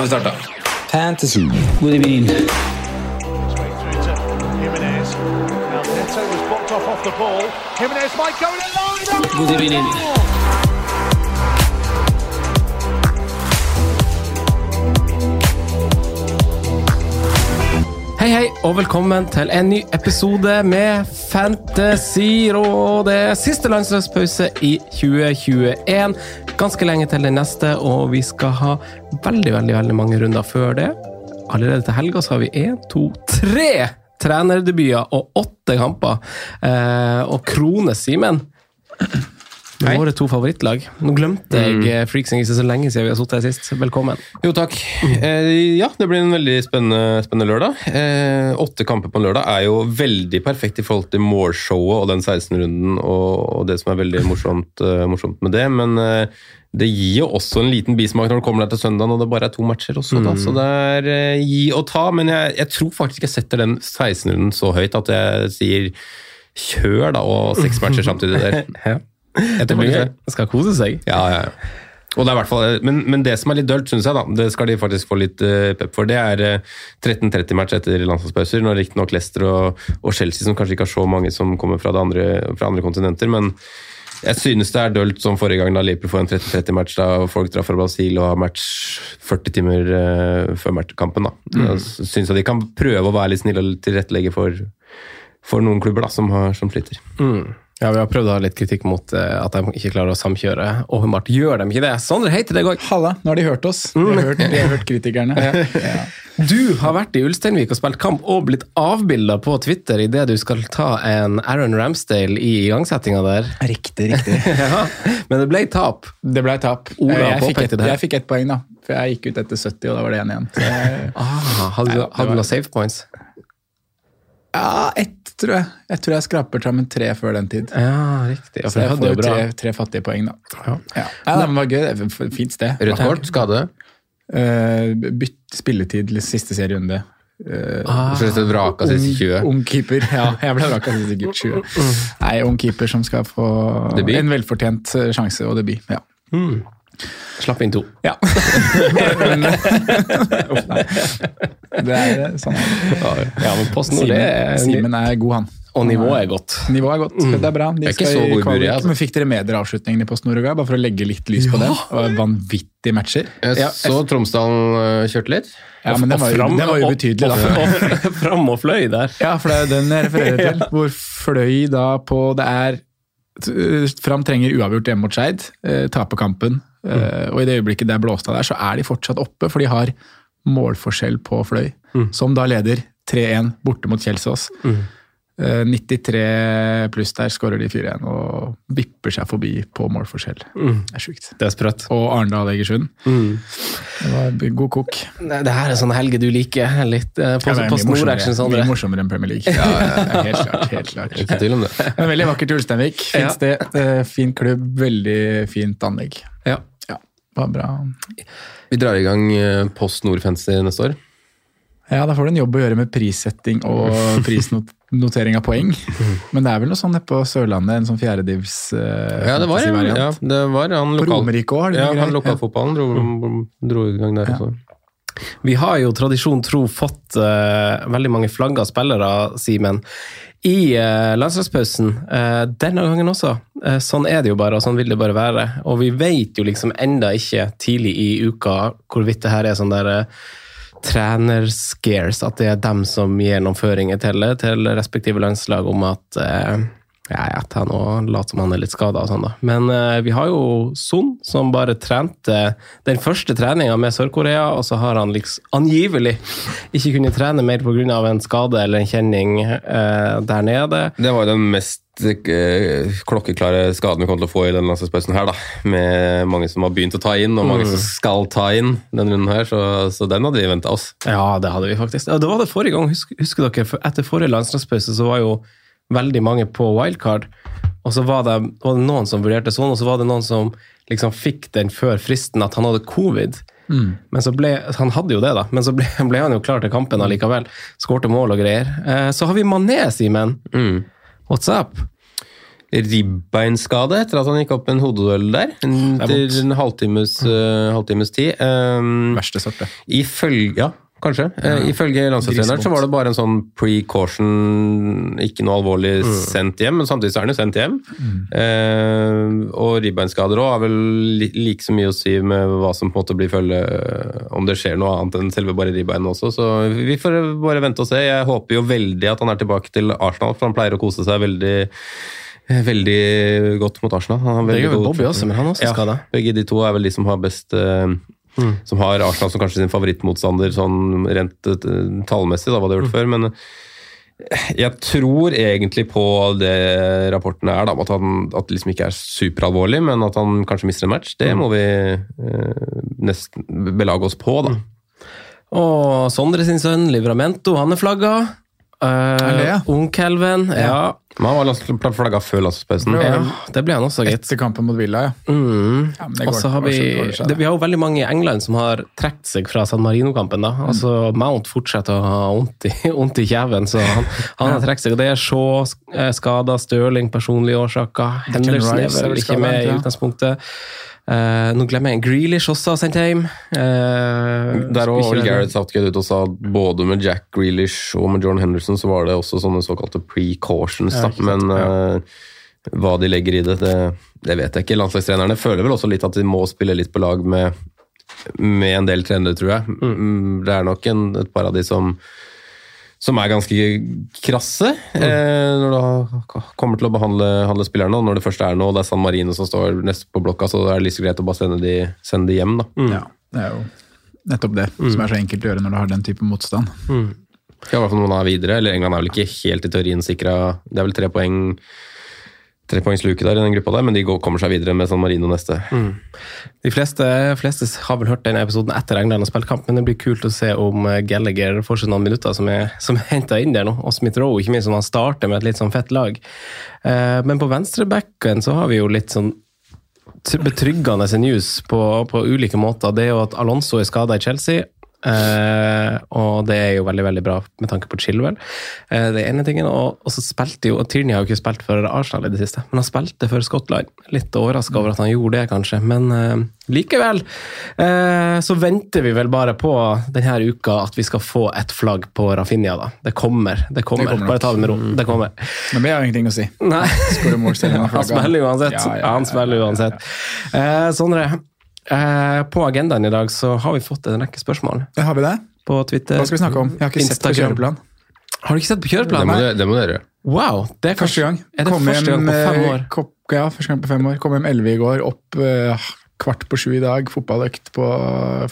Nå har vi starta. Fantasy. God evening. Jimenez. Now Neto was Hei, hei, og velkommen til en ny episode med Fantasy og det er siste landslagspause i 2021. Ganske lenge til den neste, og vi skal ha veldig, veldig, veldig mange runder før det. Allerede til helga har vi én, to, tre trenerdebuter og åtte kamper. Eh, og Krone Simen. Med våre to favorittlag. Nå glemte jeg mm. Freaks and Geeks så lenge siden vi har sittet her sist. Velkommen. Jo, takk. Eh, ja, det blir en veldig spennende, spennende lørdag. Eh, åtte kamper på en lørdag er jo veldig perfekt i forhold til målshowet og den 16-runden og, og det som er veldig morsomt, uh, morsomt med det. Men eh, det gir jo også en liten bismak når du kommer der til søndagen og det bare er to matcher også. Da. Så det er eh, gi og ta. Men jeg, jeg tror faktisk jeg setter den 16-runden så høyt at jeg sier kjør, da, og seks matcher samtidig der. Ja. Jeg Det blir. Skal kose seg. Ja, ja, ja. Og det er i hvert fall, men, men det som er litt dølt, synes jeg, da, det skal de faktisk få litt uh, pep for, det er uh, 13-30-match etter landslagspauser. Når riktignok Leicester og, og Chelsea, som kanskje ikke har så mange som kommer fra, andre, fra andre kontinenter, men jeg synes det er dølt som forrige gang da Liverpool får en 13-30-match da folk drar fra Brasil og har match 40 timer uh, før matchkampen. da. Mm. synes syns de kan prøve å være litt snille og tilrettelegge for, for noen klubber da, som, har, som sliter. Ja, Vi har prøvd å ha litt kritikk mot eh, at de ikke klarer å samkjøre. Åpenbart gjør de ikke det. Sondre, hei til deg òg. Halla, nå har de hørt oss. De har hørt, de har hørt kritikerne. Ja. Du har vært i Ulsteinvik og spilt kamp og blitt avbilda på Twitter idet du skal ta en Aaron Ramsdale i igangsettinga der. Riktig, riktig. Ja, Men det ble tap. Det ble tap. Ola jeg, fikk et, jeg fikk ett poeng, da. For jeg gikk ut etter 70, og da var det én igjen. Så Ah, hadde du, hadde du noen safe points? ja, ett, tror jeg. Jeg tror jeg skraper sammen tre før den tid. Ja, riktig. Ja, Så for jeg jeg får jo tre, tre fattige poeng, da. Ja. Ja. Nei, det var gøy. Det er Fint sted. Rødt kort, skade. Uh, bytt spilletid til siste serierunde. Uh, Ah. Så vraka siste 20. Ung keeper. Ja, jeg ble vraka siste keeper 20. Nei, ung keeper som skal få Debut? en velfortjent eh, sjanse og debut. Ja. Slapp inn to. Ja. Uff, nei. det er eh, sånn. Ja, men posten, Simen, det er Simen er god, han. Og nivået er godt. Nivået er godt. Det er bra. De er skal i kvalik, altså. Men fikk dere med dere avslutningen i Post Nord-Uruguay? Bare for å legge litt lys på det. Det var vanvittige matcher. Jeg Ja, så Tromsdalen øh, kjørte litt. Ja, men den var, jo- den var jo ubetydelig, da. og- og- Fram og fløy der. Ja, for det er den jeg refererer til. Hvor fløy da på Det er Fram trenger uavgjort hjemme mot Skeid, eh, taper kampen. Eh, og i det øyeblikket det er blåst av der, så er de fortsatt oppe, for de har målforskjell på Fløy, som da leder 3-1 borte mot Kjelsås. Mm. 93 pluss der skårer de 4-1 og vipper seg forbi på målforskjell. Det er sjukt. Det er sprøtt. Og Arendal-Egersund. Det var god kok. Nei, Det her er sånne helger du liker. Litt eh, på, Ja, morsommere- Nord-action. Sondre. Mye morsommere enn Premier League. Ja, helt klart. helt klart. Ikke tvil om det. Men veldig vakkert i Ulsteinvik. Fint sted, eh, fin klubb, veldig fint anlegg. Ja. Var bra. Vi drar i gang øh, Post Nord Fancy neste år. Ja, da får du en jobb å gjøre med prissetting og prisnotering av poeng. Men det er vel noe sånn nede på Sørlandet, en sånn fjerdedivs uh, Ja, det var, ja, det var han På lokal... Romerike òg, har de Ja, han lokalfotballen dro, dro i gang der Ja. også. Vi har jo tradisjon tro fått uh, veldig mange flagga spillere, Simen, i uh, landslagspausen. Eh, denne gangen også. Eh, sånn er det jo bare, og sånn vil det bare være. Og vi vet jo liksom enda ikke tidlig i uka hvorvidt det her er sånn der eh, trenerscares, at det er dem som gir noen føringer til, til respektive landslag om at eh, ja, ja, ta nå lat som han er litt skada og sånn, da. Men eh, vi har jo Son, som bare trente den første treninga med Sør-Korea, og så har han liksom angivelig ikke kunnet trene mer pga. en skade eller en kjenning eh, der nede. Det var jo den mest eh, klokkeklare skaden vi kommer til å få i denne landslagspausen her, da. Med mange som har begynt å ta inn, og mange Mm. som skal ta inn denne runden her, så, så den hadde vi venta oss. Ja, det hadde vi faktisk. Ja, det var det forrige gang, husker, husker dere? Etter forrige landslagspause så var jo veldig mange på wildcard, og så var det, var det noen som vurderte sånn, og så var det noen som liksom fikk den før fristen at han hadde covid. Men så ble, Han hadde jo det, da, men så ble, ble han jo klar til kampen allikevel. Skårte mål og greier. Eh, så har vi Mané, Simen. Mm. What's up? Ribbeinskade etter at han gikk opp en hodeduell der. Er til en halvtimes, uh, halvtimes tid. Um, Verste sorte. det. Ifølge Ja, kanskje. Eh, ifølge landslagstreneren så var det bare en sånn precaution, ikke noe alvorlig sendt hjem, men samtidig så er han jo sendt hjem. Eh, og ribbeinskader òg har vel li- like så mye å si med hva som på en måte blir følge Om det skjer noe annet enn selve bare ribbein også, så vi får bare vente og se. Jeg håper jo veldig at han er tilbake til Arsenal, for han pleier å kose seg veldig Veldig godt mot Arsenal. Han har Det gjør Bobby også, men han er også ja, skada. Begge de to er vel de som har best eh, Som har Arsenal som kanskje sin favorittmotstander sånn rent eh, tallmessig, da, hva det har gjort før. Men eh, jeg tror egentlig på det rapporten er, da, at, han, at det liksom ikke er superalvorlig, men at han kanskje mister en match. Det må vi eh, nesten belage oss på, da. Og Sondre sin sønn, Livramento, han er flagga. Er det, ja? Uh, Ungkelven, ja. Men han var flagga før landslagspausen. ja. Det ble han også, gitt. Etter kampen mot Villa, ja. Mm. ja går- har vi, det, vi har jo veldig mange i England som har trukket seg fra San Marino-kampen. da. Altså Mount fortsetter å ha vondt i, i kjeven, så han, han har trukket seg. og Det er Shaw eh, skada, Stirling personlige årsaker. Henderson er vel ikke med i ja. utgangspunktet. Eh, nå glemmer jeg Grealish også har sendt hjem. Uh, Der og Old Gareth Southgate ut og sa at både med Jack Grealish og med John Henderson så var det også sånne såkalte precautions. Ja. Men uh, hva de legger i det, det, det vet jeg ikke. Landslagstrenerne føler vel også litt at de må spille litt på lag med, med en del trenere, tror jeg. Mm, Det er nok en, et par av de som som er ganske krasse eh, når du kommer til å behandle, spillerne. Og når det først er noe, og det er San Marino som står neste på blokka, så er det like greit å bare sende de, sende de hjem. da. Ja, det er jo nettopp det som er så enkelt å gjøre når du har den type motstand. Ja, i hvert fall noen er videre, eller England er vel ikke helt i teorien sikra Det er vel tre poeng tre poengs der i den gruppa der, men de går, kommer seg videre med San Marino neste. De fleste, fleste har vel hørt denne episoden etter England har spilt kamp, men det blir kult å se om eh, Gallagher får seg noen minutter som er, som er henta inn der nå. Og Smith Rowe, ikke minst, som han starter med et litt sånn fett lag. Eh, men på venstrebacken så har vi jo litt sånn betryggende news på, på ulike måter. Det er jo at Alonso er skada i Chelsea. Eh, og det er jo veldig veldig bra med tanke på Chilwell. Uh, det er ene tingen, og, og så spilte jo og Tierney har jo ikke spilt for Arsenal i det siste, men han spilte for Skottland. Litt overraska over at han gjorde det, kanskje, men uh, likevel. Eh, så venter vi vel bare på denne uka at vi skal få et flagg på Rafinha. da. Det kommer. det kommer. Det kommer bare ta det med ro. Det kommer. Men det har ingenting å si. Nei. Han spiller uansett. Ja, ja, ja, Han spiller uansett. Eh, Sondre, eh, på agendaen i dag så har vi fått en rekke spørsmål Ja, har vi det? på Twitter. Hva skal vi snakke om? Jeg har ikke sett på kjøreplan. Har du ikke sett på Det kjøreplanen? må, du- det må dere gjøre. Wow! Det er Første gang. Er det Kom første gang på fem eh, år? Kom, ja, første gang på fem år. Kom hjem elleve i går, opp uh, kvart på sju i dag. Fotballøkt på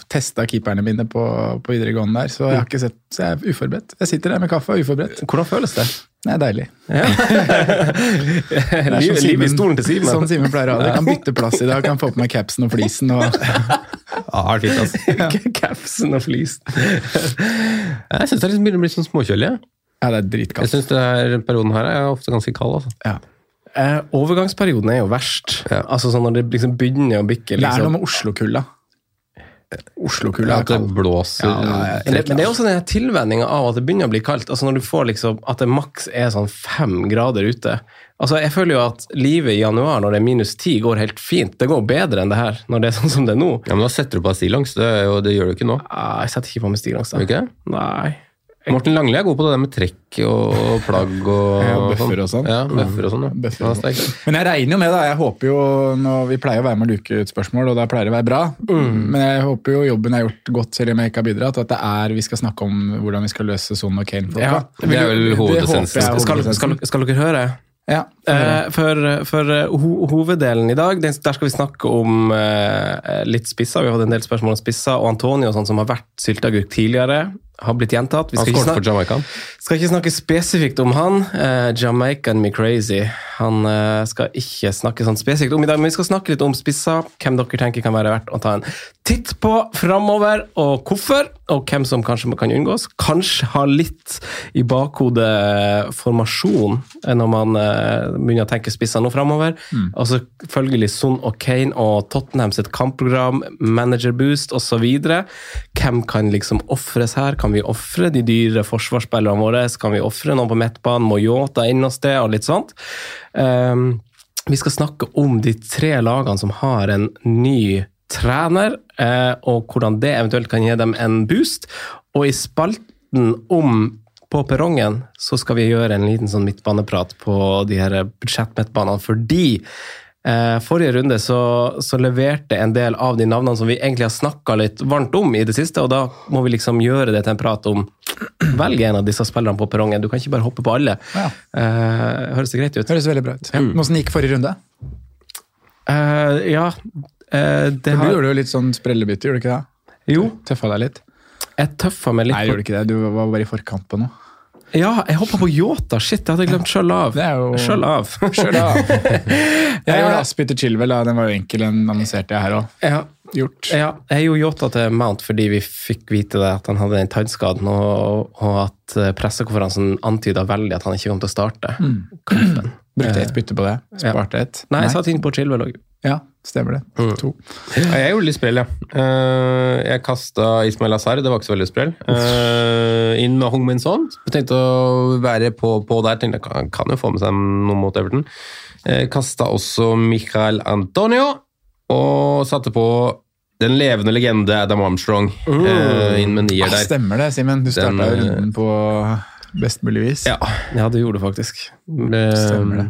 Testa keeperne mine på, på videregående der, så jeg har ikke sett Så jeg er uforberedt. Jeg sitter der med kaffe og er uforberedt. Hvordan føles det? Det er deilig. Liv, Det er liv sånn i stolen til Simen. Sånn Simen pleier å ha det. Kan bytte plass i dag, kan få på meg capsen og flisen. Og, ah, fint, altså. Capsen og flisen. Jeg syns det liksom begynner å bli sånn småkjølig. ja, det er Jeg syns denne perioden her er ofte ganske kald. altså. Ja. Eh, overgangsperioden er jo verst. Ja. Altså sånn Når det liksom begynner å bikke Det er noe liksom. med Oslo-kulda. Oslo-kulda At det blåser Ja, ja. Men det, men det er også den tilvenninga av at det begynner å bli kaldt. Altså Når du får liksom at det maks er sånn fem grader ute. Altså Jeg føler jo at livet i januar når det er minus ti, går helt fint. Det går bedre enn det her når det er sånn som det er nå. Ja, men Da setter du på deg stillongs. Det, det gjør du ikke nå. Nei, jeg setter ikke på meg stillongs. Ikke? Nei. Morten Langli er god på det der med trekk og plagg og Ja, bøffer og sånn. Ja, bøffer og sånn. Ja. Bøffer og sånn. Men jeg regner jo med, da, jeg håper jo, når vi pleier å være med å luke ut spørsmål, og da pleier det å være bra, men jeg håper jo jobben er gjort godt, selv om jeg ikke har bidratt, at det er, vi skal snakke om hvordan vi skal løse Son og Kane-folka. Ja, det er vel hovedessensen. Skal, skal, skal dere høre? Ja. Eh, for for eh, ho hoveddelen i dag, der skal vi snakke om eh, litt spisser. Vi har hatt en del spørsmål om spisser, og Antonio sånn, som har vært sylteagurk tidligere, har blitt gjentatt. Vi Han skal ikke, snakke, for skal ikke snakke spesifikt om han. Uh, Jamaican me crazy. Han uh, skal ikke snakke sånn spesifikt om i dag, men vi skal snakke litt om spisser. Hvem dere tenker kan være verdt å ta en titt på framover, og hvorfor. Og hvem som kanskje kan unngås. Kanskje ha litt i bakhodet formasjon eh, når man eh, begynner å tenke spissene nå framover. Og selvfølgelig Son og Kane og Tottenham sitt kampprogram, manager boost osv. Hvem kan liksom ofres her? Kan vi ofre de dyre forsvarsspillerne våre? Kan vi ofre noen på midtbanen? Må Yota inn hos det? Og litt sånt. Um, vi skal snakke om de tre lagene som har en ny trener, eh, og hvordan det eventuelt kan gi dem en boost. Og i spalten om på perrongen så skal vi gjøre en liten sånn midtbaneprat på de her budsjettmidtbanene, fordi eh, forrige runde så, så leverte en del av de navnene som vi egentlig har snakka litt varmt om i det siste, og da må vi liksom gjøre det til en prat om Velg en av disse spillerne på perrongen. Du kan ikke bare hoppe på alle. Ja. Eh, høres det greit ut? Høres veldig bra ut. Ja. Hvordan gikk forrige runde? Eh, ja eh, det For har, Du gjorde jo litt sånn sprellebytte, gjorde du ikke det? Jo, Tøffa deg litt? jeg tøffa meg litt Nei, på gjorde du ikke det. Du var bare i forkant på noe. Ja, jeg hoppa på Yota. Shit, jeg hadde glemt sjøl av. Det jo- Sjøl av. Sjøl av. Jeg gjorde Aspi til Chilwell, den var jo enkel, den annonserte jeg her òg. ja, Gjort. ja, jeg gjorde Yota til Mount fordi vi fikk vite det at han hadde den tannskaden, og, og at eh, pressekonferansen antyda veldig at han ikke kom til å starte kampen. Brukte ett bytte på det. Sparte ett. Nei, jeg satt inn på Chilwell òg. Ja, stemmer det. To. Ja, jeg gjorde litt sprell, ja. Eh, jeg kasta Ismail Azar, det var ikke så veldig sprell. Eh, inn med Hong Min Son. Tenkte å være på, på der. Tenkte jeg kan, kan jo få med seg noe mot Everton. Kasta også Michael Antonio, og satte på den levende legende Adam Armstrong uh, inn med nier Ah, der. stemmer det, Simen. Du starta eh, runden på best mulig vis. Ja. Ja, det gjorde du faktisk. Stemmer det.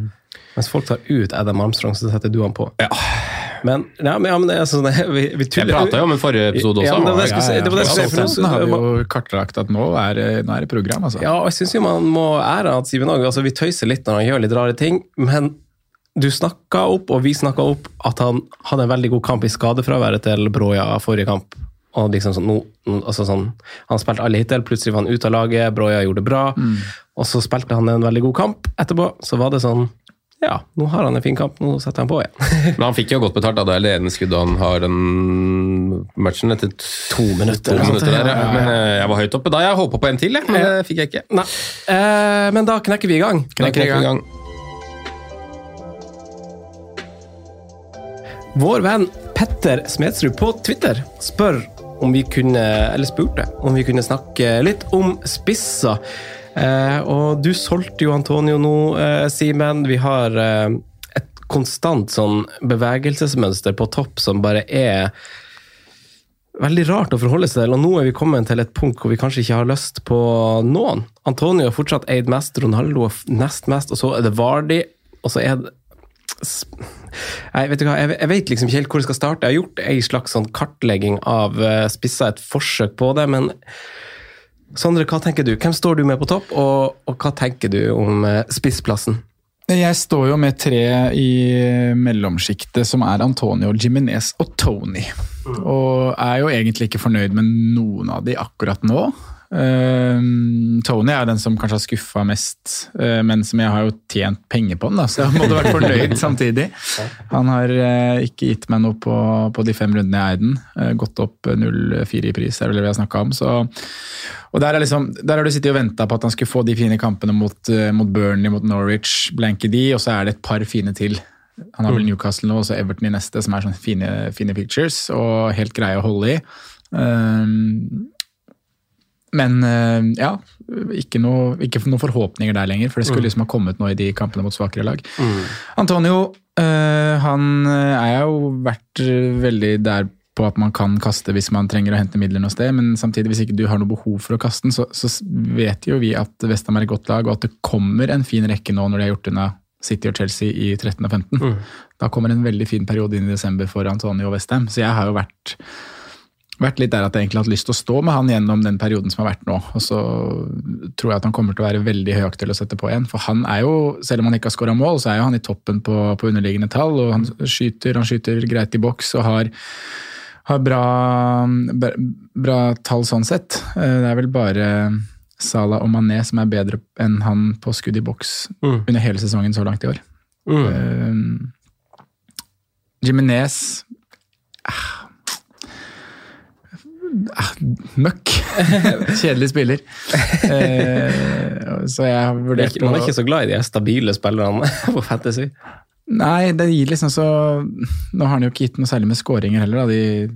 Mens folk tar ut Adam Armstrong, så setter du han på. Ja. Men, ja, men, ja, men det er sånn, vi, vi Jeg tuller prata jo om en forrige episode også. Ja, men det det jeg si. Det det jeg Nå har vi jo kartlagt at nå er, det- nå er det program, altså. Ja, og jeg syns jo man må ære at Simen òg altså, Vi tøyser litt når han gjør litt rare ting, men du snakka opp, og vi snakka opp, at han hadde en veldig god kamp i skadefraværet til Broja forrige kamp. Og liksom sånn, no, altså sånn, Han spilte alle hittil, plutselig var han ute av laget, Broja gjorde det bra. Og så spilte han en veldig god kamp etterpå. Så var det sånn Ja, nå har han en fin kamp, nå setter han på igjen. Men han fikk jo godt betalt. da, Det er det ene skuddet han har den matchen etter To minutter. to minutter der. Ja, ja, ja. Men eh, jeg var høyt oppe da. Jeg håpa på en til, jeg. men det fikk jeg ikke. Nei, eh, men da knekker vi i gang. Da Knekker vi i gang. Vår venn Petter Smedsrud på Twitter spør om vi kunne, eller spurte om vi kunne snakke litt om spisser. Eh, og du solgte jo Antonio nå, eh, Simen. Vi har eh, et konstant sånn bevegelsesmønster på topp som bare er veldig rart å forholde seg til. Og nå er vi kommet til et punkt hvor vi kanskje ikke har lyst på noen. Antonio har fortsatt eid mest, Ronaldo er nest mest, og så er det Vardi, og så er det Nei, vet hva, jeg, jeg vet liksom ikke helt hvor jeg skal starte. Jeg har gjort ei slags sånn kartlegging av uh, spissa, et forsøk på det, men Sondre, hva tenker du? Hvem står du med på topp, og, og hva tenker du om eh, spissplassen? Jeg står jo med tre i mellomsjiktet, som er Antonio, Jiminez og Tony. Og er jo egentlig ikke fornøyd med noen av de akkurat nå. Ehm, Tony er den som kanskje har skuffa mest, eh, men som jeg har jo tjent penger på den, da, så jeg måtte vært fornøyd samtidig. Han har eh, ikke gitt meg noe på, på de fem rundene jeg eide den. Eh, gått opp 0,4 i pris, er vel det vi har snakka om. Så, og der, er liksom, der har du sittet og venta på at han skulle få de fine kampene mot, mot Burnley, mot Norwich, blanke de, og så er det et par fine til. Han har vel Newcastle nå, og så Everton i neste, som er sånne fine, fine pictures, og helt greie å holde i. Um, men eh, ja, ikke, noe, ikke noen forhåpninger der lenger, for det skulle liksom ha kommet noe i de kampene mot svakere lag. Antonio, eh, han eh, er jo vært veldig der på at man kan kaste hvis man trenger å hente midler noe sted, men samtidig, hvis ikke du har noe behov for å kaste den, så, så vet jo vi at Westham er et godt lag, og at det kommer en fin rekke nå når de har gjort unna City og Chelsea i 13 og 15. Mm. Da kommer en veldig fin periode inn i desember for Antonio og Westham, så jeg har jo vært vært litt der at jeg egentlig har hatt lyst til å stå med han gjennom den perioden som har vært nå. Og så tror jeg at han kommer til å være veldig høyaktuell å sette på igjen. For han er jo, selv om han ikke har skåra mål, så er jo han i toppen på, på underliggende tall. Og han skyter, han skyter greit i boks og har, har bra, bra, bra tall sånn sett. Eh, Det er vel bare Salah og Mané som er bedre enn han på skudd i boks Mm. under hele sesongen så langt i år. Mm. Uh, Jiminez ah, Møkk. Kjedelig spiller. Eh, så jeg har Man er ikke- så glad i de stabile spillerne på Fantasy. Nei, det gir liksom så Nå har han jo ikke gitt noe særlig med skåringer heller. De,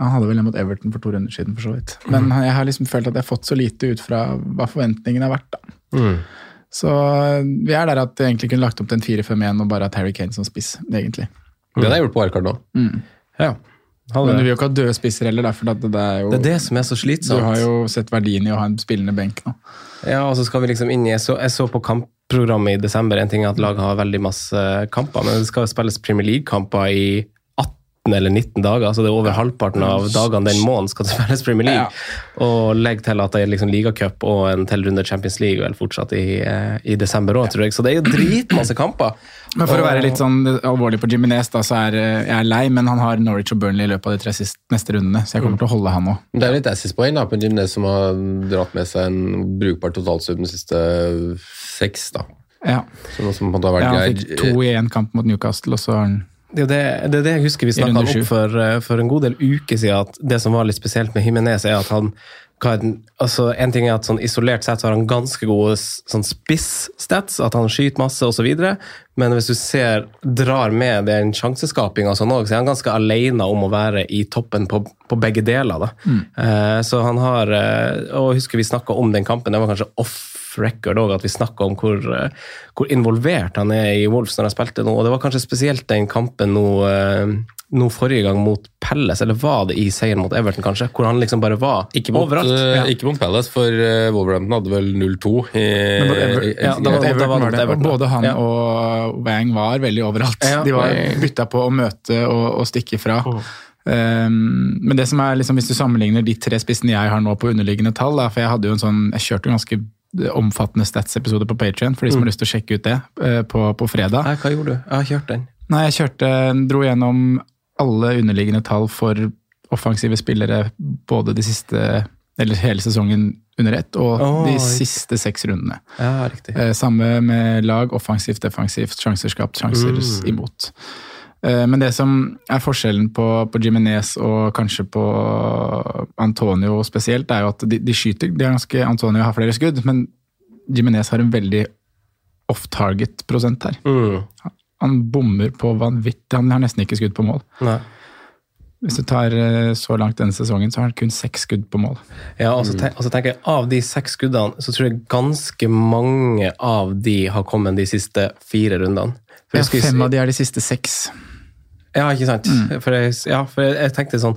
han hadde vel en mot Everton for to runder siden, for så vidt. Men Mhm. jeg har liksom følt at jeg har fått så lite ut fra hva forventningene har vært. da. Mm. Så vi er der at jeg egentlig kunne lagt opp til en 4-5-1 og bare hatt Harry Kane som spiss, egentlig. Det hadde jeg gjort på wildcard nå. Mm. Ja. Men du vil jo ikke ha døde spisser heller, da, for at det er jo Det er det som er så slitsomt. Du har jo sett verdien i å ha en spillende benk nå. Ja, og så skal vi liksom inn i Jeg så, jeg så på kampprogrammet i desember. En ting er at laget har veldig masse kamper, men det skal jo spilles Premier League-kamper i 18 eller 19 dager. Så det er over halvparten av dagene den måneden skal det spilles Premier League. Og legg til at det er liksom ligacup og en til runde Champions League vel fortsatt i, eh, i desember òg, tror jeg. Så det er jo dritmasse kamper. Men for å være litt sånn alvorlig på Jiminez, da, så er eh, jeg er lei, men han har Norwich og Burnley i løpet av de tre siste, neste rundene, så jeg kommer til å holde han òg. Det er litt Assis-poeng da, på en Jimenez som har dratt med seg en brukbar totalsum de siste seks. da. Ja. Så noe som på en måte har vært Ja, han greit. fikk to i én kamp mot Newcastle, og så har han Det er det, det, er det jeg husker vi snakka opp for, eh, for en god del uker siden. at Det som var litt spesielt med Jimenez, er at han altså En ting er at sånn isolert sett så har han ganske gode sånn spiss-stats, at han skyter masse osv. Men hvis du ser, drar med den sjanseskapinga sånn òg, så er han ganske alene om å være i toppen på, på begge deler. da. Uh, så han har uh, Og jeg husker vi snakka om den kampen, det var kanskje off record òg, at vi snakka om hvor, eh, hvor involvert han er i Wolves når han spilte nå. Og det var kanskje spesielt den kampen nå, eh, nå forrige gang mot Pelles, eller var det i seieren mot Everton, kanskje? Hvor han liksom bare var Ikke mot, overalt. eh, Ja. ikke mot Pelles, for Wolverhampton hadde vel 0-2 i, Men mot Ever- i- ja, da var- Everton var det Everton, Både han ja. og Wang var veldig overalt. Ja. De var bytta på å møte og, og stikke fra. Um, men det som er liksom, hvis du sammenligner de tre spissene jeg har nå på underliggende tall da, For jeg hadde jo en sånn, jeg kjørte jo ganske omfattende stats-episode på Patrion, for de som har lyst til å sjekke ut det, eh, på, på fredag. Nei, hva gjorde du? Jeg har kjørt den. Nei, jeg kjørte, dro gjennom alle underliggende tall for offensive spillere både de siste eller hele sesongen under ett, og oh, de siste seks rundene. Ja, riktig. Eh, Samme med lag, offensivt, defensivt, sjanser skapt, sjanser Mm. imot. Eh, Men det som er forskjellen på, på Jimenez og kanskje på Antonio spesielt, er jo at de, de skyter de er ganske, Antonio har flere skudd, men Jimenez har en veldig off-target-prosent her. Mm. Han bommer på vanvittig, han har nesten ikke skudd på mål. Nei. Hvis du tar eh, så langt denne sesongen, så har han kun seks skudd på mål. Ja, og så, ten og så tenker jeg Av de seks skuddene, så tror jeg ganske mange av de har kommet de siste fire rundene. Ja, fem av de er de siste seks. Ja, ikke sant? For, jeg, ja, for jeg, jeg tenkte sånn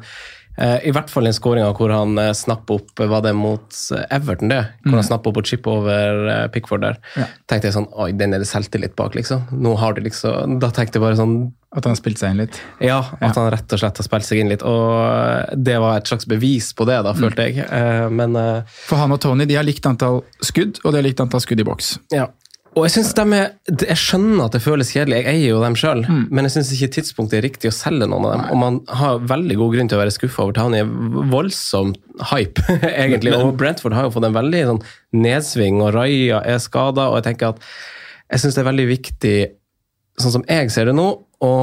eh, I hvert fall den skåringa hvor han eh, snapper opp Var det mot eh, Everton, det? Hvor han snapper opp og chipper over eh, Pickford der. Ja. tenkte jeg sånn Oi, den er det selvtillit bak, liksom. Nå har du liksom Da tenkte jeg bare sånn At han har spilt seg inn litt. Ja, at han rett og slett har spilt seg inn litt. Og eh, det var et slags bevis på det, da, følte jeg. Eh, Men eh, For han og Tony de har likt antall skudd, og de har likt antall skudd i boks. Ja. Og jeg er, jeg skjønner at det føles kjedelig, jeg eier jo dem sjøl, men jeg syns ikke tidspunktet er riktig å selge noen av dem. Og man har veldig god grunn til å være skuffa over Tony. Voldsom hype, egentlig. Og Brentford har jo fått en veldig sånn nedsving, og Raja er skada, og jeg tenker at jeg syns det er veldig viktig, sånn som jeg ser det nå, å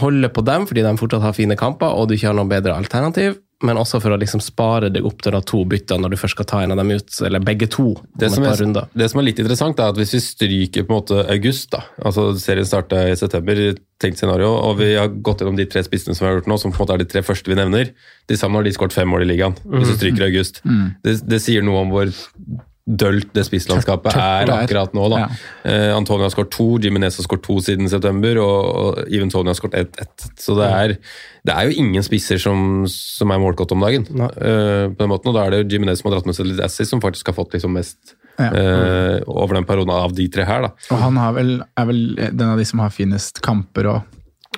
holde på dem fordi de fortsatt har fine kamper, og du ikke har noe bedre alternativ. Men også for å liksom spare deg opp til to bytter når du først skal ta en av dem ut, eller begge to. Det om som, er, det som er litt interessant, er at hvis vi stryker på en måte august, da, altså serien starta i september, tenkt scenario, og vi har gått gjennom de tre spissene som vi har gjort nå, som på en måte er de tre første vi nevner, de sammen har de skåret fem mål i ligaen, hvis vi stryker august. Det, det sier noe om hvor dølt det spisslandskapet er akkurat nå. da. Ja. Eh, Antonio har skåret to, Jiminez har skåret to siden september, og, og Even Tony har skåret ett. ett. Så det er, det er jo ingen spisser som, som er målgått om dagen. eh, på den måten, og Da er det jo Jiminez som har dratt med seg litt assis, som faktisk har fått liksom mest Ja. eh, over den perioden av de tre her. da. Og han har vel, er vel den av de som har finest kamper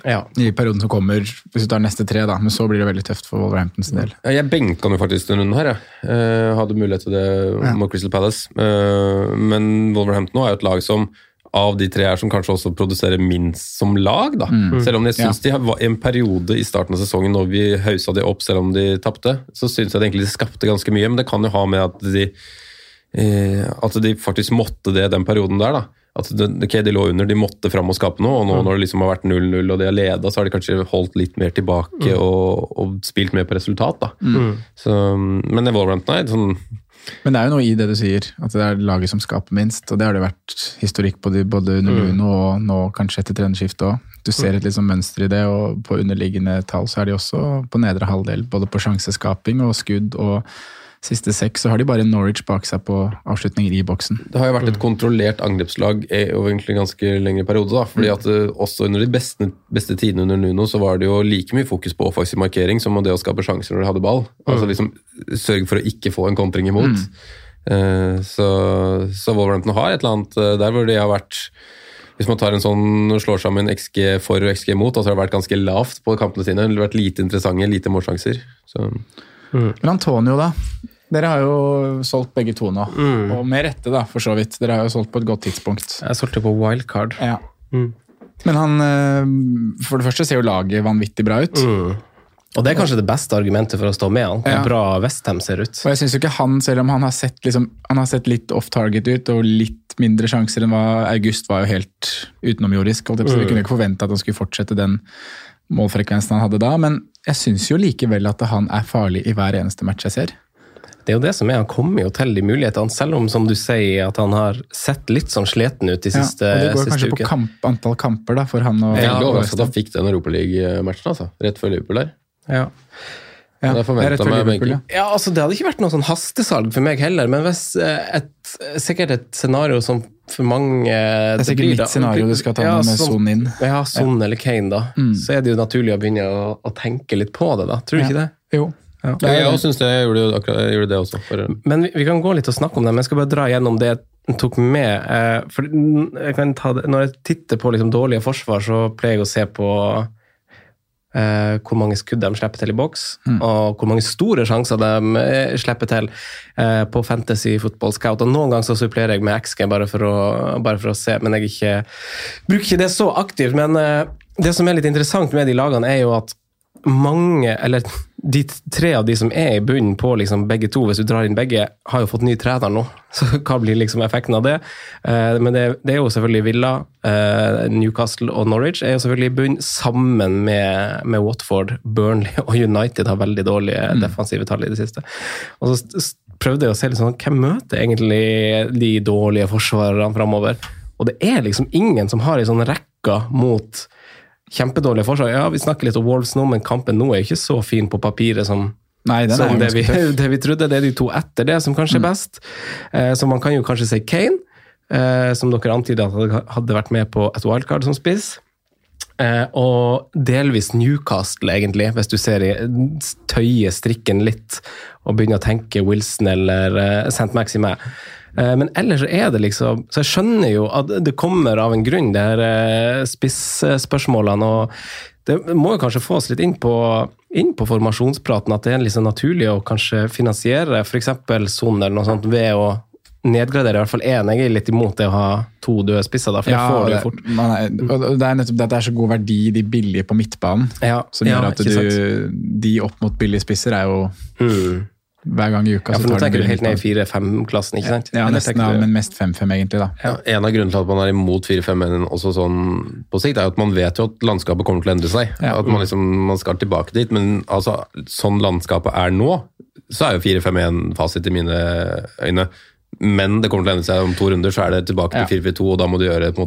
og i perioden som kommer, hvis du tar neste tre, da. Men så blir det veldig tøft for Wolverhampton sin del. Ja, Jeg benka jo faktisk denne runden her. Jeg. Eh, hadde mulighet til det Ja. mot Crystal Palace. Eh, men Wolverhampton er jo et lag som av de tre her som kanskje også produserer minst som lag. da. Mm. Selv om jeg Ja. de var en periode i starten av sesongen når vi hausa de opp selv om de tapte, så syns jeg egentlig de skapte ganske mye. Men det kan jo ha med at de, eh, at de faktisk måtte det den perioden der. da. At det, ok, De lå under, de måtte fram og skape noe, og nå når det liksom har vært 0-0 og de har leda, så har de kanskje holdt litt mer tilbake Mm. og, og spilt mer på resultat. da. Mm. Så, men Wolverhampton er sånn Men det er jo noe i det du sier, at det er laget som skaper minst. Og det har det vært historikk på de, både under Mm. Luno og nå kanskje etter trenerskiftet òg. Du ser et liksom mønster i det, og på underliggende tall så er de også på nedre halvdel. Både på sjanseskaping og skudd, og siste seks så har de bare Norwich bak seg på avslutninger i boksen. Det har jo vært et kontrollert angrepslag i- over egentlig en ganske lengre periode. da, fordi at eh, Også under de beste, beste tidene under Nuno så var det jo like mye fokus på offensiv markering som det å skape sjanser når de hadde ball. Altså liksom Sørge for å ikke få en kontring imot. Eh, så, så Wolverhampton har et eller annet eh, der hvor de har vært hvis man tar en sånn og slår sammen XG for og XG mot, altså har det vært ganske lavt på kampene sine. Det har vært lite interessante, lite målsjanser. Så. Men Antonio, da. Dere har jo solgt begge to nå. Mm. Og med rette, da, for så vidt. Dere har jo solgt på et godt tidspunkt. Jeg solgte på wildcard. Ja. Mm. Men han eh, For det første ser jo laget vanvittig bra ut. Mm. Og det er kanskje det beste argumentet for å stå med han. Hvor Ja. bra Westham ser ut. Og jeg synes jo ikke han, selv om han har sett, liksom, han har sett litt off target ut og litt mindre sjanser enn hva August var jo helt utenomjordisk. holdt jeg på å si. Vi Mm. kunne ikke forvente at han skulle fortsette den målfrekvensen han hadde da, men jeg syns jo likevel at han er farlig i hver eneste match jeg ser. Det er jo det som er, Han kommer jo til de mulighetene, selv om som du sier, at han har sett litt sånn sliten ut de Ja, siste, og det går siste kanskje på kamp, antall kamper da, for han å... Ja, og overrasket at han fikk den Europaliga-matchen, altså. Rett før Liverpool der. Ja. Ja, det er meg Liverpool. Ja, altså Det hadde ikke vært noe sånn hastesalg for meg heller, men hvis eh, et, sikkert et scenario som for mange Det er sikkert mitt scenario du skal ta med Son inn. Ja, Son eller Kane, da. Mm. Så er det jo naturlig å begynne å, å tenke litt på det, da. Tror du Ja. ikke det? Jo. Ja. Ja, jeg syns jeg gjorde, akkurat, jeg gjorde det også. For, Men vi, vi kan gå litt og snakke om det, men jeg skal bare dra gjennom det jeg tok med. Eh, for jeg kan ta det, Når jeg titter på liksom dårlige forsvar, så pleier jeg å se på eh, hvor mange skudd de slipper til i boks, Mm. og hvor mange store sjanser de eh, slipper til uh, på Fantasy Football Scout. Og Noen ganger så supplerer jeg med XG bare for å, bare for å se, men jeg ikke, bruker ikke det så aktivt. Men uh, det som er litt interessant med de lagene, er jo at mange, eller de tre av de som er i bunnen på liksom begge to, hvis du drar inn begge, har jo fått ny trener nå. Så hva blir liksom effekten av det? Eh, men det, det er jo selvfølgelig Villa, eh, Newcastle og Norwich er jo selvfølgelig i bunn, sammen med, med Watford, Burnley og United har veldig dårlige defensive tall i det siste. Og så prøvde jeg å se litt sånn, hvem møter egentlig de dårlige forsvarerne framover? Og det er liksom ingen som har ei sånn rekke mot kjempedårlige forsvar. Ja, vi snakker litt om Wolves nå, men kampen nå er jo ikke så fin på papiret som, Nei, som det, vi, det vi trodde. Det er de to etter det som kanskje er best. Eh, så man kan jo kanskje si Kane, eh, som dere antydet at hadde vært med på et wildcard som spiss. Eh, og delvis Newcastle, egentlig, hvis du ser i tøye strikken litt og begynner å tenke Wilson eller eh, St. Maxime. Eh, men ellers er det liksom Så jeg skjønner jo at det kommer av en grunn, det her eh, spisspørsmålene. og det må jo kanskje få oss litt inn på, inn på formasjonspraten, at det er liksom naturlig å kanskje finansiere f.eks. Son eller noe sånt ved å nedgradere i hvert fall én. Jeg er litt imot det å ha to døde spisser, da, for det får du jo det, fort. er, og det er nettopp det at det er så god verdi i de billige på midtbanen. Ja, Som ja, gjør at du, de opp mot billige spisser er jo hver gang i uka. Ja, for nå tar tenker du billige helt ned i midtbanen. 4-5-klassen, ikke sant? Ja, nesten, ja, men mest 5-5 egentlig, da. Ja, en av grunnene til at man er imot 4-5-1 også sånn på sikt, er at man vet jo at landskapet kommer til å endre seg. Ja. At man liksom man skal tilbake dit. Men altså, sånn landskapet er nå, så er jo 4-5-1 fasit i mine øyne. Men det kommer til å endre seg om to runder, så er det tilbake til 4-4-2, og da må du gjøre et,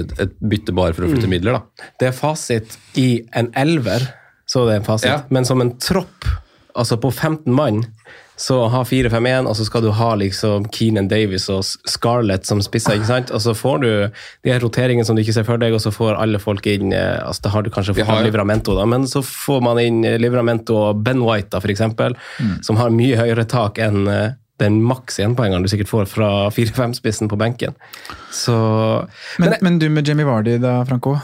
et, et bytte bare for å flytte Mm. midler. da. Det er fasit i en elver, så det er en fasit. Ja. Men som en tropp, altså på 15 mann, Så ha 4-5-1, og så skal du ha liksom Keenan Davis og Scarlett som spisser. ikke sant? Og så får du de her roteringene som du ikke ser for deg, og så får alle folk inn eh, altså Da har du kanskje fått har- Livramento, da, men så får man inn eh, Livramento og Ben White, da, for eksempel, som har mye høyere tak enn eh, den maks énpoengeren du sikkert får fra 4-5-spissen på benken. Så Men, men du med Jamie Vardy da, Franco?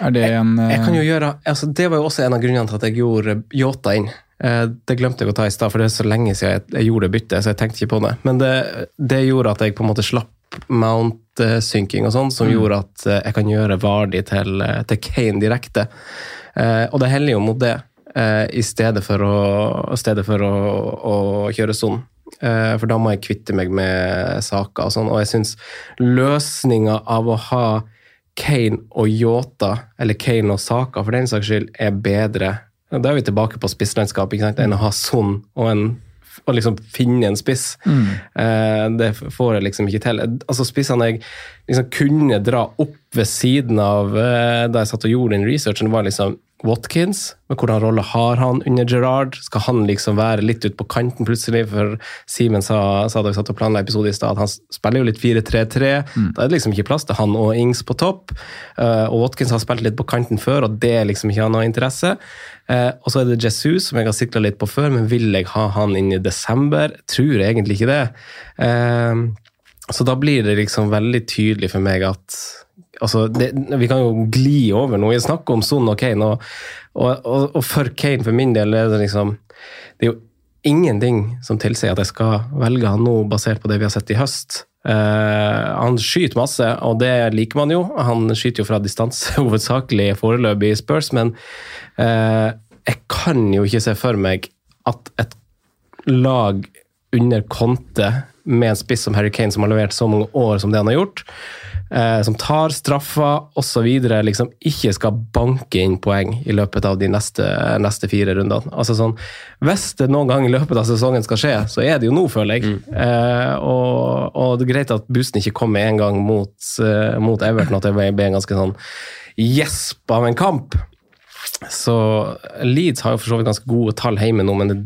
Er det en jeg, Jeg kan jo gjøre, altså Det var jo også en av grunnene til at jeg gjorde Yota inn. Eh, Det glemte jeg å ta i stad, for det er så lenge siden jeg, jeg gjorde det byttet, så jeg tenkte ikke på det. Men det, det gjorde at jeg på en måte slapp mount-synking og sånn, som gjorde at eh, jeg kan gjøre Vardi til, eh, til Kane direkte. Eh, Og det heller jo mot det, eh, i stedet for å, stedet for å, å kjøre Son. Eh, For da må jeg kvitte meg med saker og sånn, og jeg syns løsninga av å ha Kane og Yota, eller Kane og Saka for den saks skyld, er bedre. Da er vi tilbake på spisslandskap, enn å ha Son og, en, å liksom finne en spiss. Eh, det får jeg liksom ikke til. Altså Spissene jeg liksom kunne dra opp ved siden av eh, da jeg satt og gjorde den researchen, var liksom Watkins. Men hvordan rolle har han under Gerrard? Skal han liksom være litt ute på kanten plutselig? For Simen sa, sa da vi satt og planla episode i stad, at han spiller jo litt 4-3-3. Da er det liksom ikke plass til han og Ings på topp. Uh, og Watkins har spilt litt på kanten før, og det er liksom ikke han noe interesse. Uh, og så er det Jesus, som jeg har sikla litt på før, men vil jeg ha han inn i desember? Tror jeg egentlig ikke det. Uh, så da blir det liksom veldig tydelig for meg at altså det, Vi kan jo gli over noe. Vi snakker om Son og Kane, og, og, og, og for Kane, for min del, er det liksom Det er jo ingenting som tilsier at jeg skal velge han nå basert på det vi har sett i høst. Uh, han skyter masse, og det liker man jo. Han skyter jo fra distanse hovedsakelig foreløpig i Spurs, men uh, jeg kan jo ikke se for meg at et lag under Conte med en spiss som Harry Kane, som har levert så mange år som det han har gjort, eh, som tar straffer osv., liksom ikke skal banke inn poeng i løpet av de neste, neste fire rundene. Altså sånn, Hvis det noen gang i løpet av sesongen skal skje, så er det jo nå, føler jeg. Eh, og, og det er greit at boosten ikke kom med en gang mot, uh, mot Everton, at det ble en ganske sånn gjesp av en kamp. Så Leeds har jo for så vidt ganske gode tall hjemme nå, men det,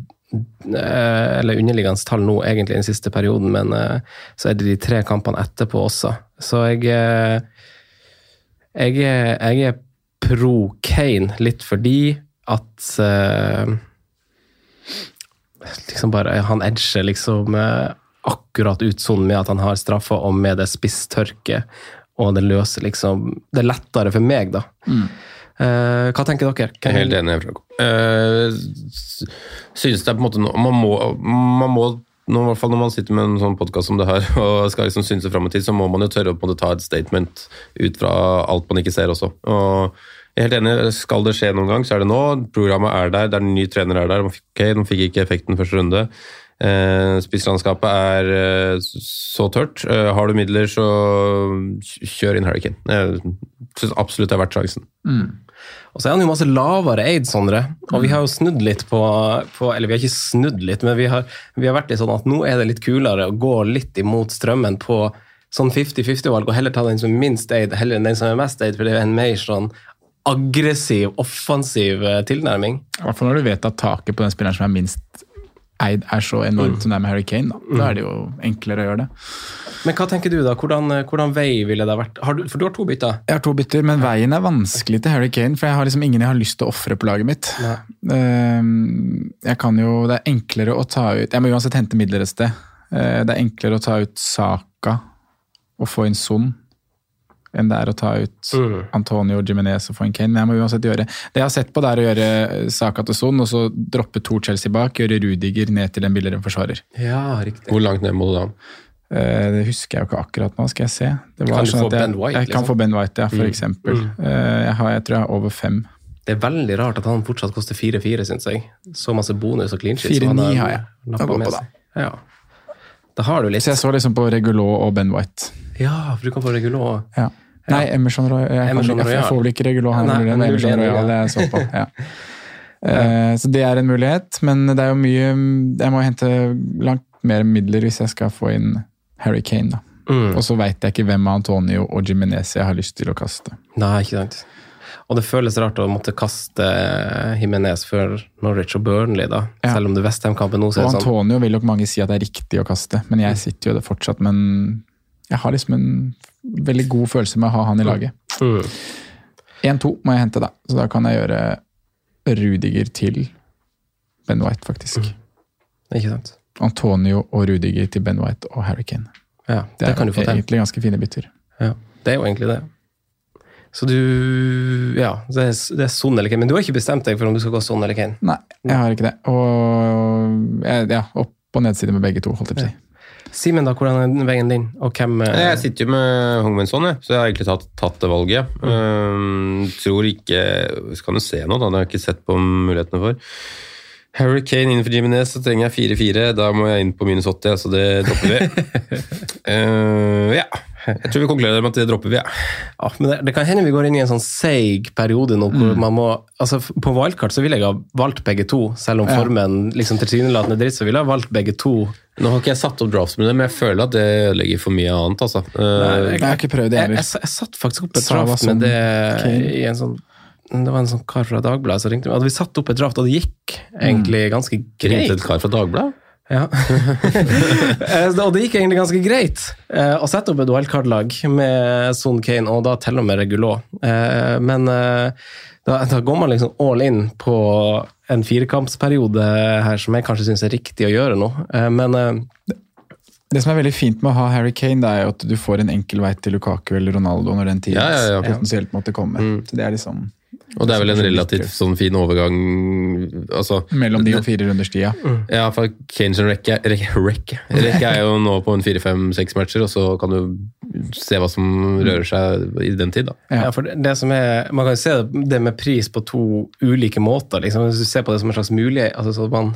eller underliggende tall nå, egentlig, den siste perioden, men eh, så er det de tre kampene etterpå også. Så jeg eh, Jeg er, jeg er pro Kane, litt fordi at eh, liksom bare Han edger liksom eh, akkurat ut sånn med at han har straffa, og med det spisstørket, og det løser liksom Det er lettere for meg, da. Eh, hva tenker dere? Jeg er helt enig. Uh, synes det er på en måte Man må, man må nå, i hvert fall når man sitter med en sånn podkast som det her og skal liksom synse fram i tid, så må man jo tørre å på en måte ta et statement ut fra alt man ikke ser også. Og jeg er helt enig, Skal det skje noen gang, så er det nå. Programmet er der, det er en ny trener er der. Ok, De fikk ikke effekten første runde. Eh, Spisslandskapet er eh, så tørt. Eh, har du midler, så kjør inn Hurricane. Jeg syns absolutt det er verdt sjansen. Og så er han jo masse lavere eid, Sondre. Og vi har jo snudd litt på, på Eller vi har ikke snudd litt, men vi har, vi har vært litt sånn at nå er det litt kulere å gå litt imot strømmen på sånn 50-50-valg, og heller ta den som er minst eid, heller enn den som er mest eid, for det er en mer sånn aggressiv, offensiv eh, tilnærming. I hvert fall når du vet at taket på den spilleren som er minst eid, er så enormt som det er med Harry Kane. Da, da er det jo enklere å gjøre det. Men hva tenker du, da? Hvordan, eh, hvordan vei ville det vært? Har du, for du har to bytter. Jeg har to bytter, men veien er vanskelig til Harry Kane, for jeg har liksom ingen jeg har lyst til å ofre på laget mitt. Ehm, Jeg kan jo, Det er enklere å ta ut Jeg må uansett hente midler et sted. Eh, Det er enklere å ta ut Saka og få inn Son enn det er å ta ut Antonio Jimenez og få en Kane. Men jeg må uansett gjøre Det jeg har sett på, det er å gjøre Saka til Son, og så droppe to Chelsea bak, gjøre Rudiger ned til en billigere forsvarer. Ja, riktig. Hvor langt ned må du da? Eh, Det husker jeg jo ikke akkurat nå, skal jeg se. Det Kan du sånn få at jeg, Ben White, Jeg kan liksom? få Ben White, ja, for Mm. eksempel. Mm. Jeg, har, jeg tror jeg har over fem. Det er veldig rart at han fortsatt koster 4-4, syns jeg. Så masse bonus og clean shit. 4-9 har jeg. Da går på, da. Ja. Da har du litt. Så jeg så liksom på Regulot og Ben White. Ja, for du kan få Regulot. Ja. Nei, Emerson Royal. Jeg, Emerson jeg, jeg får vel ikke Regulot, han Nei, blir det, men men Emerson Royal, det jeg så på. Ja. Eh, Så det er en mulighet, men det er jo mye Jeg må hente langt mer midler hvis jeg skal få inn Harry Kane, da. Mm. Og så veit jeg ikke hvem av Antonio og Jimenez jeg har lyst til å kaste. Nei, ikke sant. Og det føles rart å måtte kaste Jimenez før Norwich og Burnley, da. Ja. Selv om det Westham-kampen nå ser Og sånn Antonio vil nok mange si at det er riktig å kaste, men jeg sitter jo det fortsatt. Men jeg har liksom en veldig god følelse med å ha han i laget. Mm. 1-2 må jeg hente, da. Så da kan jeg gjøre Rudiger til Ben White, faktisk. Ikke sant? Antonio og Rudiger til Ben White og Harry Kane. Ja, Det, det, er kan du få til. egentlig ganske fine bytter. Ja, det er jo egentlig det. Så du Ja, det er, det er Son eller Kane. Men du har ikke bestemt deg for om du skal gå Son eller Kane? Nei, jeg har ikke det. Og ja, opp- og nedside med begge to, holdt jeg på å si. Simen, da, hvordan er veien din? Og hvem eh, Jeg sitter jo med Hongmenson, jeg, så jeg har egentlig tatt, tatt det valget. Um, tror ikke Vi kan jo se nå, da. Det har jeg ikke sett på mulighetene for. Harry Kane innenfor Jimenez, så trenger jeg 4-4. Da må jeg inn på minus 80, så det dropper vi. Uh, ja. Jeg tror vi konkluderer med at det dropper vi, ja. Ja, men det, det kan hende vi går inn i en sånn seig periode nå hvor man må altså På valgkart så ville jeg ha valgt begge to, selv om Ja. formen liksom tilsynelatende er dritt, så ville jeg ha valgt begge to. Nå har ikke jeg satt opp drafts med det, men jeg føler at det ødelegger for mye annet, altså. Uh, Jeg har ikke prøvd det Jeg, jeg, heller. jeg satt faktisk opp et draft med det i en sånn det var en sånn kar fra Dagbladet som ringte meg. Hadde vi satt opp et draft, og det gikk egentlig ganske greit. Ringte et kar fra Dagbladet? Ja. Eh, og det gikk egentlig ganske greit eh, å sette opp et wildcard-lag med Son Kane og da til og med Regulot. Eh, men eh, da, da går man liksom all in på en firekampsperiode her som jeg kanskje syns er riktig å gjøre nå. Eh, men eh, Det som er veldig fint med å ha Harry Kane, det er jo at du får en enkel vei til Lukaku eller Ronaldo når den tiden Ja, ja, ja. potensielt måtte komme. Så det er liksom Og det er vel en relativt sånn fin overgang altså, mellom de og fire runders tida. Ja, for Kane sin rekke, rekke, er jo nå på en fire-fem-seks matcher, og så kan du se hva som rører seg i den tid. da. Ja, for det, som er, Man kan jo se det med pris på to ulike måter. liksom, Hvis du ser på det som en slags mulighet altså så Man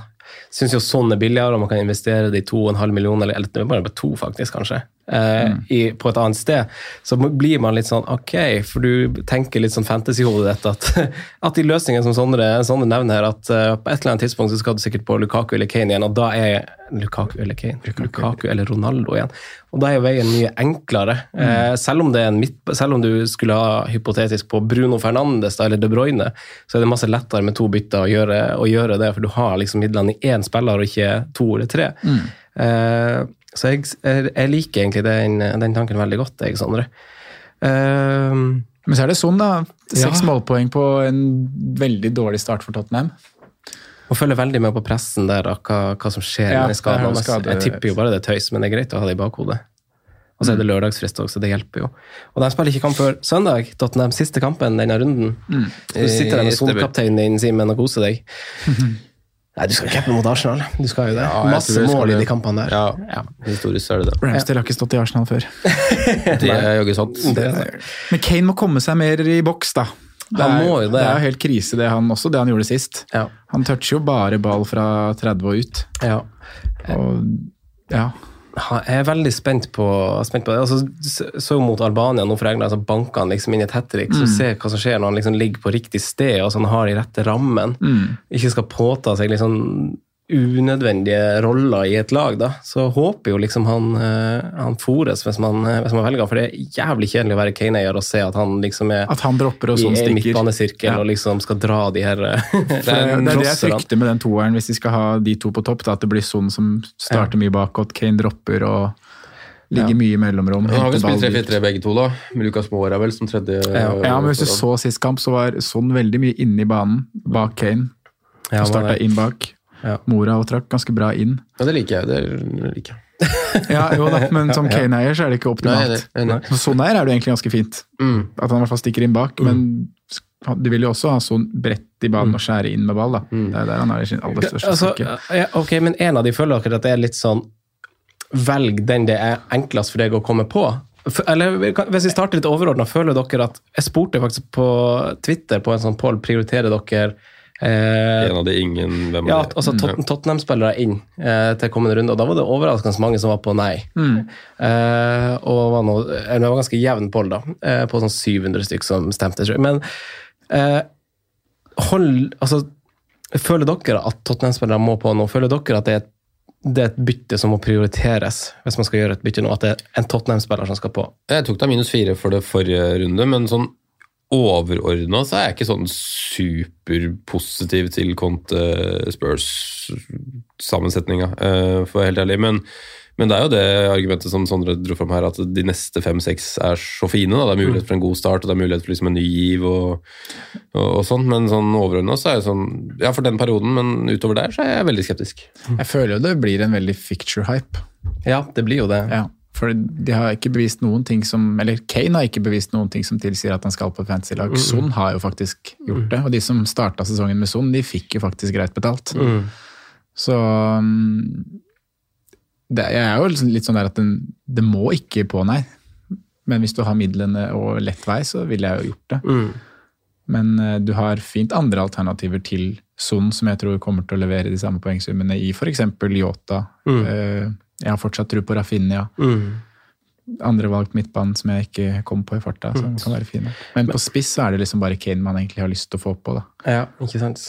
syns jo sånn er billigere, og man kan investere det i to og en halv million, eller, bare to, faktisk, kanskje, eh, i, på et annet sted. Så blir man litt sånn ok, for du tenker litt sånn fantasy-hodet ditt at, at de løsningene som Sondre, Sondre nevner her, at uh, på et eller annet tidspunkt så skal du sikkert på Lukaku eller Kane igjen, og da er Lukaku eller Kane, Lukaku, eller Ronaldo igjen. Og da er veien mye enklere. Eh, selv, om det er en midt, selv om du skulle ha hypotetisk på Bruno Fernandes da, eller De Bruyne, så er det masse lettere med to bytter å gjøre, å gjøre det, for du har liksom midlene i én spiller og ikke to eller tre. Eh, så jeg, jeg, liker egentlig den, den tanken veldig godt, jeg, Sondre. Eh, Men så er det sånn, da. Seks Ja. målpoeng på en veldig dårlig start for Tottenham. og følger veldig med på pressen der, da, hva, hva som skjer Ja, med skadene hans. skade- Jeg tipper jo bare det er tøys, men det er greit å ha det i bakhodet. Og så er det lørdagsfrist også, så det hjelper jo. Og de spiller ikke kamp før søndag, Tottenham. Siste kampen denne runden. Du sitter der med Eh, solkapteinen din, Simen, og koser deg. Nei, du skal cappe mot Arsenal. Du skal jo det. Ja, Masse mål i de kampene der. Ja, historisk er det det. Ramsdale har ikke stått i Arsenal før. Det er jaggu sant. Det er det. Men Kane må komme seg mer i boks, da. Det Han er, må jo det. det er helt krise, det han også, det han gjorde sist. Ja. Han toucher jo bare ball fra 30 og ut. ja. Og ja. Jeg er veldig spent på, spent på det. Altså, så- så mot Albania nå for England, så banker han liksom inn et hat trick. Så se hva som skjer når han liksom ligger på riktig sted og så han har de rette rammen. Ikke skal påta seg liksom unødvendige roller i et lag, da. Så håper jo liksom han, eh, han fores hvis man, eh, hvis man velger. For det er jævlig kjedelig å være Kane-eier og se at han liksom er At han dropper og sånn stikker. I midtbanesirkel Ja. og liksom skal dra de her eh, det, det er det jeg frykter med den toeren, hvis de skal ha de to på topp. Da, at det blir sånn som starter mye bakåt, Kane dropper og ligger Ja. mye i mellomrom. Nå har vi spilt dit. 3-4-3 begge to, da. Med Lukas Moura vel som tredje. Ja. Ja, men hvis du så sist kamp, så var sånn veldig mye inne i banen bak Kane. Ja, Og starta inn bak. Ja. Mora og trakk ganske bra inn. Ja, det liker jeg. Det liker jeg. Ja, jo da, men som Kane-eier så er det ikke optimalt. Nei, nei, nei. Så Sånn her er det egentlig ganske fint. Mm. At han i hvert fall stikker inn bak. Men du vil jo også ha sånn bredt i banen og skjære inn med ball. da. Det er der han er i sin aller største altså, styrke. ja, ok, men en av de føler dere at det er litt sånn Velg den det er enklest for deg å komme på. Eller hvis vi starter litt overordna, føler dere at Jeg spurte faktisk på Twitter på en sånn poll prioriterer dere eh, En av de ingen Hvem ja, er det? altså Tot Tottenham-spillere inn eh, til kommende runde, og da var det overraskende mange som var på nei. Eh, og var noe, eh, det var ganske jevn poll, da, eh, på sånn 700 stykk som stemte. tror jeg. Men eh, hold Altså, føler dere at Tottenham-spillere må på nå? Føler dere at det er, et, det er et bytte som må prioriteres, hvis man skal gjøre et bytte nå? At det er en Tottenham-spiller som skal på? Jeg tok da minus fire for det forrige runde, men sånn overordna så er jeg ikke sånn superpositiv til Conte Spurs-sammensetninga, uh, for å være helt ærlig. Men, men det er jo det argumentet som Sondre dro fram her, at de neste fem-seks er så fine. Da. Det er mulighet for en god start, og det er mulighet for liksom en ny giv og, og, og sånn. Men sånn overordna så er jeg sånn Ja, for den perioden, men utover der så er jeg veldig skeptisk. Jeg føler jo det blir en veldig ficture-hype. Ja, det blir jo det. Ja, for de har ikke bevist noen ting som Eller Kane har ikke bevist noen ting som tilsier at han skal på fantasy-lag. Mm. Son har jo faktisk gjort det, og de som starta sesongen med Son, de fikk jo faktisk greit betalt. Mm. Så um, det, jeg er jo liksom litt sånn der at den, det må ikke på, nei. Men hvis du har midlene og lett vei, så ville jeg jo gjort det. Mm. Men eh, du har fint andre alternativer til Son, som jeg tror kommer til å levere de samme poengsummene i f.eks. Yota. Mm. Eh, jeg har fortsatt tro på Rafinha. Mm. Andre valgt midtbanen som jeg ikke kom på i farta, som kan være fine. Men på spiss så er det liksom bare Kane man egentlig har lyst til å få på, da. Ja, ikke sant.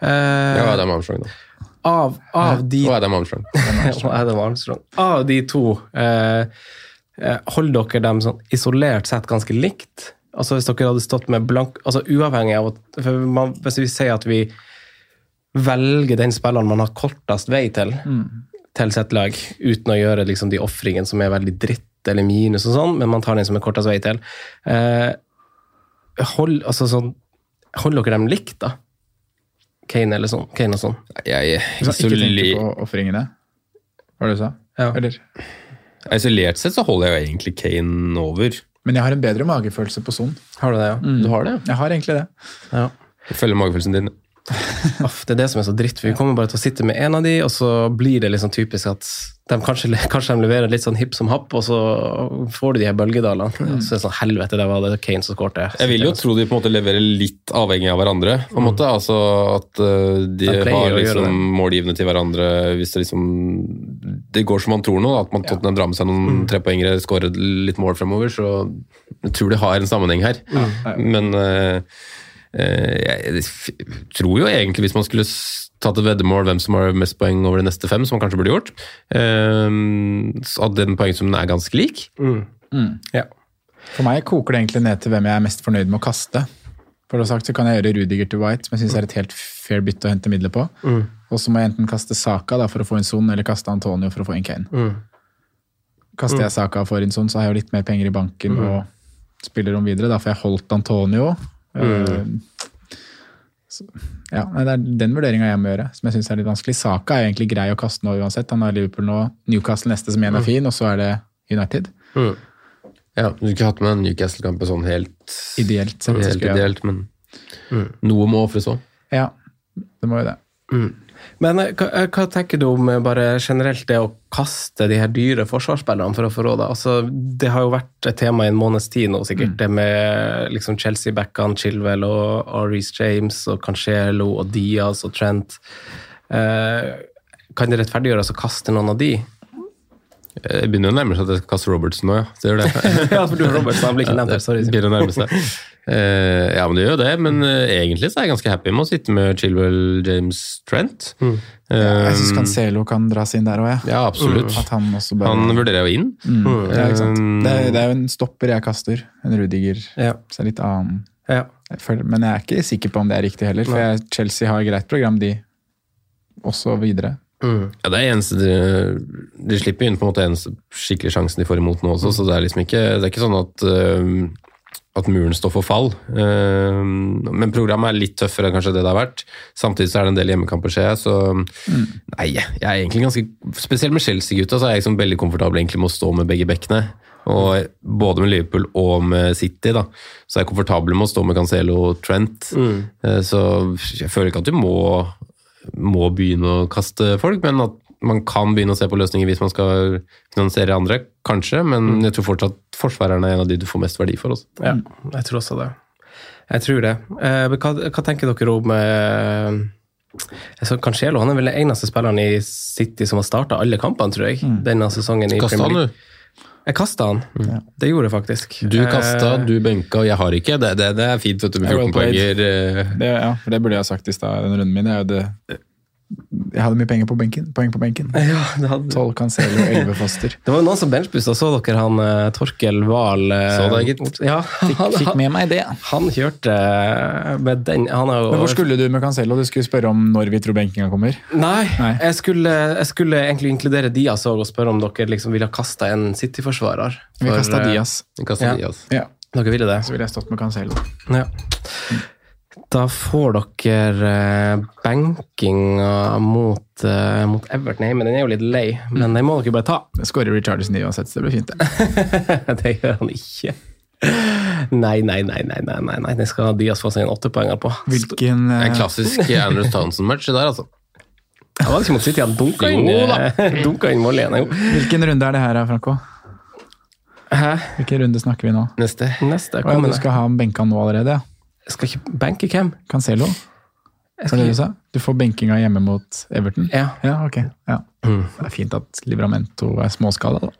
Uh, Ja, Adam Armstrong, da. av, av de Og Adam Armstrong. og Adam Armstrong. Av de to, eh, eh, holder dere dem sånn isolert sett ganske likt? Altså Hvis dere hadde stått med blank altså Uavhengig av at for man, Hvis vi sier at vi velger den spilleren man har kortest vei til, til sitt lag, uten å gjøre liksom, de ofringene som er veldig dritt eller minus og sånn, men man tar den som er kortest vei til. Eh, hold, altså, sånn, hold dere dem likt, da? Kane eller sånn? Kane og sånn? Jeg, jeg, ikke tenke på ofringene, hva var det du sa? Ja. Eller? isolert sett så holder jeg jo egentlig Kane over. Men jeg har en bedre magefølelse på Son. Har du det, ja? Du har det? Jeg har egentlig det. ja. Jeg følger magefølelsen din. Det er det som er så dritt, for vi kommer bare til å sitte med en av de, og så blir det liksom typisk at de kanskje, kanskje de leverer litt sånn hipp som happ, og så får du de her bølgedalene. Og Så er det sånn, helvete, det var det Kane som skårte. Jeg vil jo tro de på en måte leverer litt avhengig av hverandre. på en måte, altså At uh, de De har liksom målgivende til hverandre hvis det liksom Det går som man tror nå, da, at man Tottenham drar med seg noen trepoengere, skårer litt mål fremover. Så jeg tror de har en sammenheng her. Men uh, jeg tror jo egentlig, hvis man skulle tatt et veddemål hvem som har mest poeng over de neste fem, som man kanskje burde gjort, så at den poengsummen er ganske lik. Ja. For meg koker det egentlig ned til hvem jeg er mest fornøyd med å kaste. For det sagt så kan jeg gjøre Rudiger til White, som jeg syns er et helt fair bytte å hente midler på. Og så må jeg enten kaste Saka da, for å få en Son, eller kaste Antonio for å få en Kane. Kaster jeg Saka for en Son, så har jeg jo litt mer penger i banken og spiller om videre. Da får jeg holdt Antonio. Eh, så, ja, Det er den vurderinga jeg må gjøre, som jeg syns er litt vanskelig. Saka er egentlig grei å kaste nå uansett. Han har Liverpool nå, Newcastle neste som igjen er fin, og så er det United. Ja, Du ikke hatt med en Newcastle-kamp sånn helt Ideelt sett. Helt ideelt, men noe må ofres òg. Ja, det må jo det. Men eh, hva, eh, hva tenker du om eh, bare generelt det å kaste de her dyre forsvarsspillerne for å få råd? Altså, det har jo vært et tema i en måneds tid nå, sikkert. Det med liksom Chelsea-backene, Chilwell og, og James og Cancelo og Diaz og Trent. Eh, kan det rettferdiggjøres å kaste noen av de? Jeg begynner å nærme seg at jeg skal kaste Robertson nå, ja. Det gjør det. ja, for du har Robertson, han blir ikke nevnt her. Sorry. Begynner å nærme seg. Eh, ja, men det gjør jo det. Men uh, egentlig så er jeg ganske happy med å sitte med Chilwell, James, Trent. Mm. Jeg syns Cancelo kan dras inn der òg, jeg. ja, absolutt. At han også bare Han vurderer jo inn. mm. ja, ikke sant? Um, Det, er, det er jo en stopper jeg kaster. En Rudiger. Ja. Så er litt annen Ja. jeg føler, Men jeg er ikke sikker på om det er riktig heller, for jeg, Chelsea har greit program, de også videre. Ja, det er eneste de, de slipper inn på en måte eneste skikkelig sjansen de får imot nå også, så det er liksom ikke, det er ikke sånn at, uh, at muren står for fall. Uh, men programmet er litt tøffere enn kanskje det det har vært. Samtidig så er det en del hjemmekamper, ser jeg, så nei, jeg er egentlig ganske Spesielt med Chelsea-gutta så er jeg liksom veldig komfortabel egentlig med å stå med begge bekkene. Og både med Liverpool og med City da, så er jeg komfortabel med å stå med Cancelo og Trent. Uh, så jeg føler ikke at du må må begynne å kaste folk, men at man kan begynne å se på løsninger hvis man skal finansiere andre, kanskje. Men jeg tror fortsatt forsvareren er en av de du får mest verdi for. Også. Ja, jeg tror også det. Jeg tror det. Eh, men hva, hva tenker dere om eh, altså Cancelo han er vel den eneste spilleren i City som har starta alle kampene, tror jeg. Denne sesongen i Kasta Premier han, du? Jeg kasta han. Det gjorde jeg faktisk. du. Du kasta, Eh, du benka, og jeg har ikke. Det, det, det er fint, vet du, med 14 poenger. eh. Det, ja, for det burde jeg ha sagt i stad den runden min. Er jo det Jeg hadde mye penger på benken. Poeng på benken. Ja, det hadde 12 Cancelo, 11 Foster. Det var jo noen som benchbusta. Så dere han eh, Torkel Wahl eh, Så det, gitt. Ja, han, Fikk med meg det. han kjørte eh, med den Han jo Men Hvor skulle du med Cancelo? Du skulle spørre om når vi tror benkinga kommer? Nei, Nei. Jeg, skulle, jeg skulle egentlig inkludere Diaz og spørre om dere liksom ville ha kasta en City-forsvarer. Vi For, kasta eh, Diaz. Vi kaster Ja. Diaz. Ja, Dere ville det? så ville jeg stått med Cancelo. Ja. Da får dere eh, benkinga mot, eh, mot Everton hjemme. Den er jo litt lei, men den må dere bare ta. Det skårer Richardson i uansett, så det blir fint. det. det gjør han ikke. Nei, nei, nei, nei, nei, nei, nei. Den skal Dias få seg en åttepoenger på. Hvilken Det eh, En klassisk Andrews Townsend-match der, altså. Han var ikke mot City, han dunka inn, dunka inn mål igjen. Jo. Hvilken runde er det her, Franco? Hæ? Hvilken runde snakker vi nå? Neste. Neste Å, ja, kommer du skal ha benka nå allerede, ja. Jeg skal ikke benke hvem? Cancelo? Var det du sa? Du får benkinga hjemme mot Everton? Ja. Ja, ok. Ja. Det er fint at Livramento er småskala, da.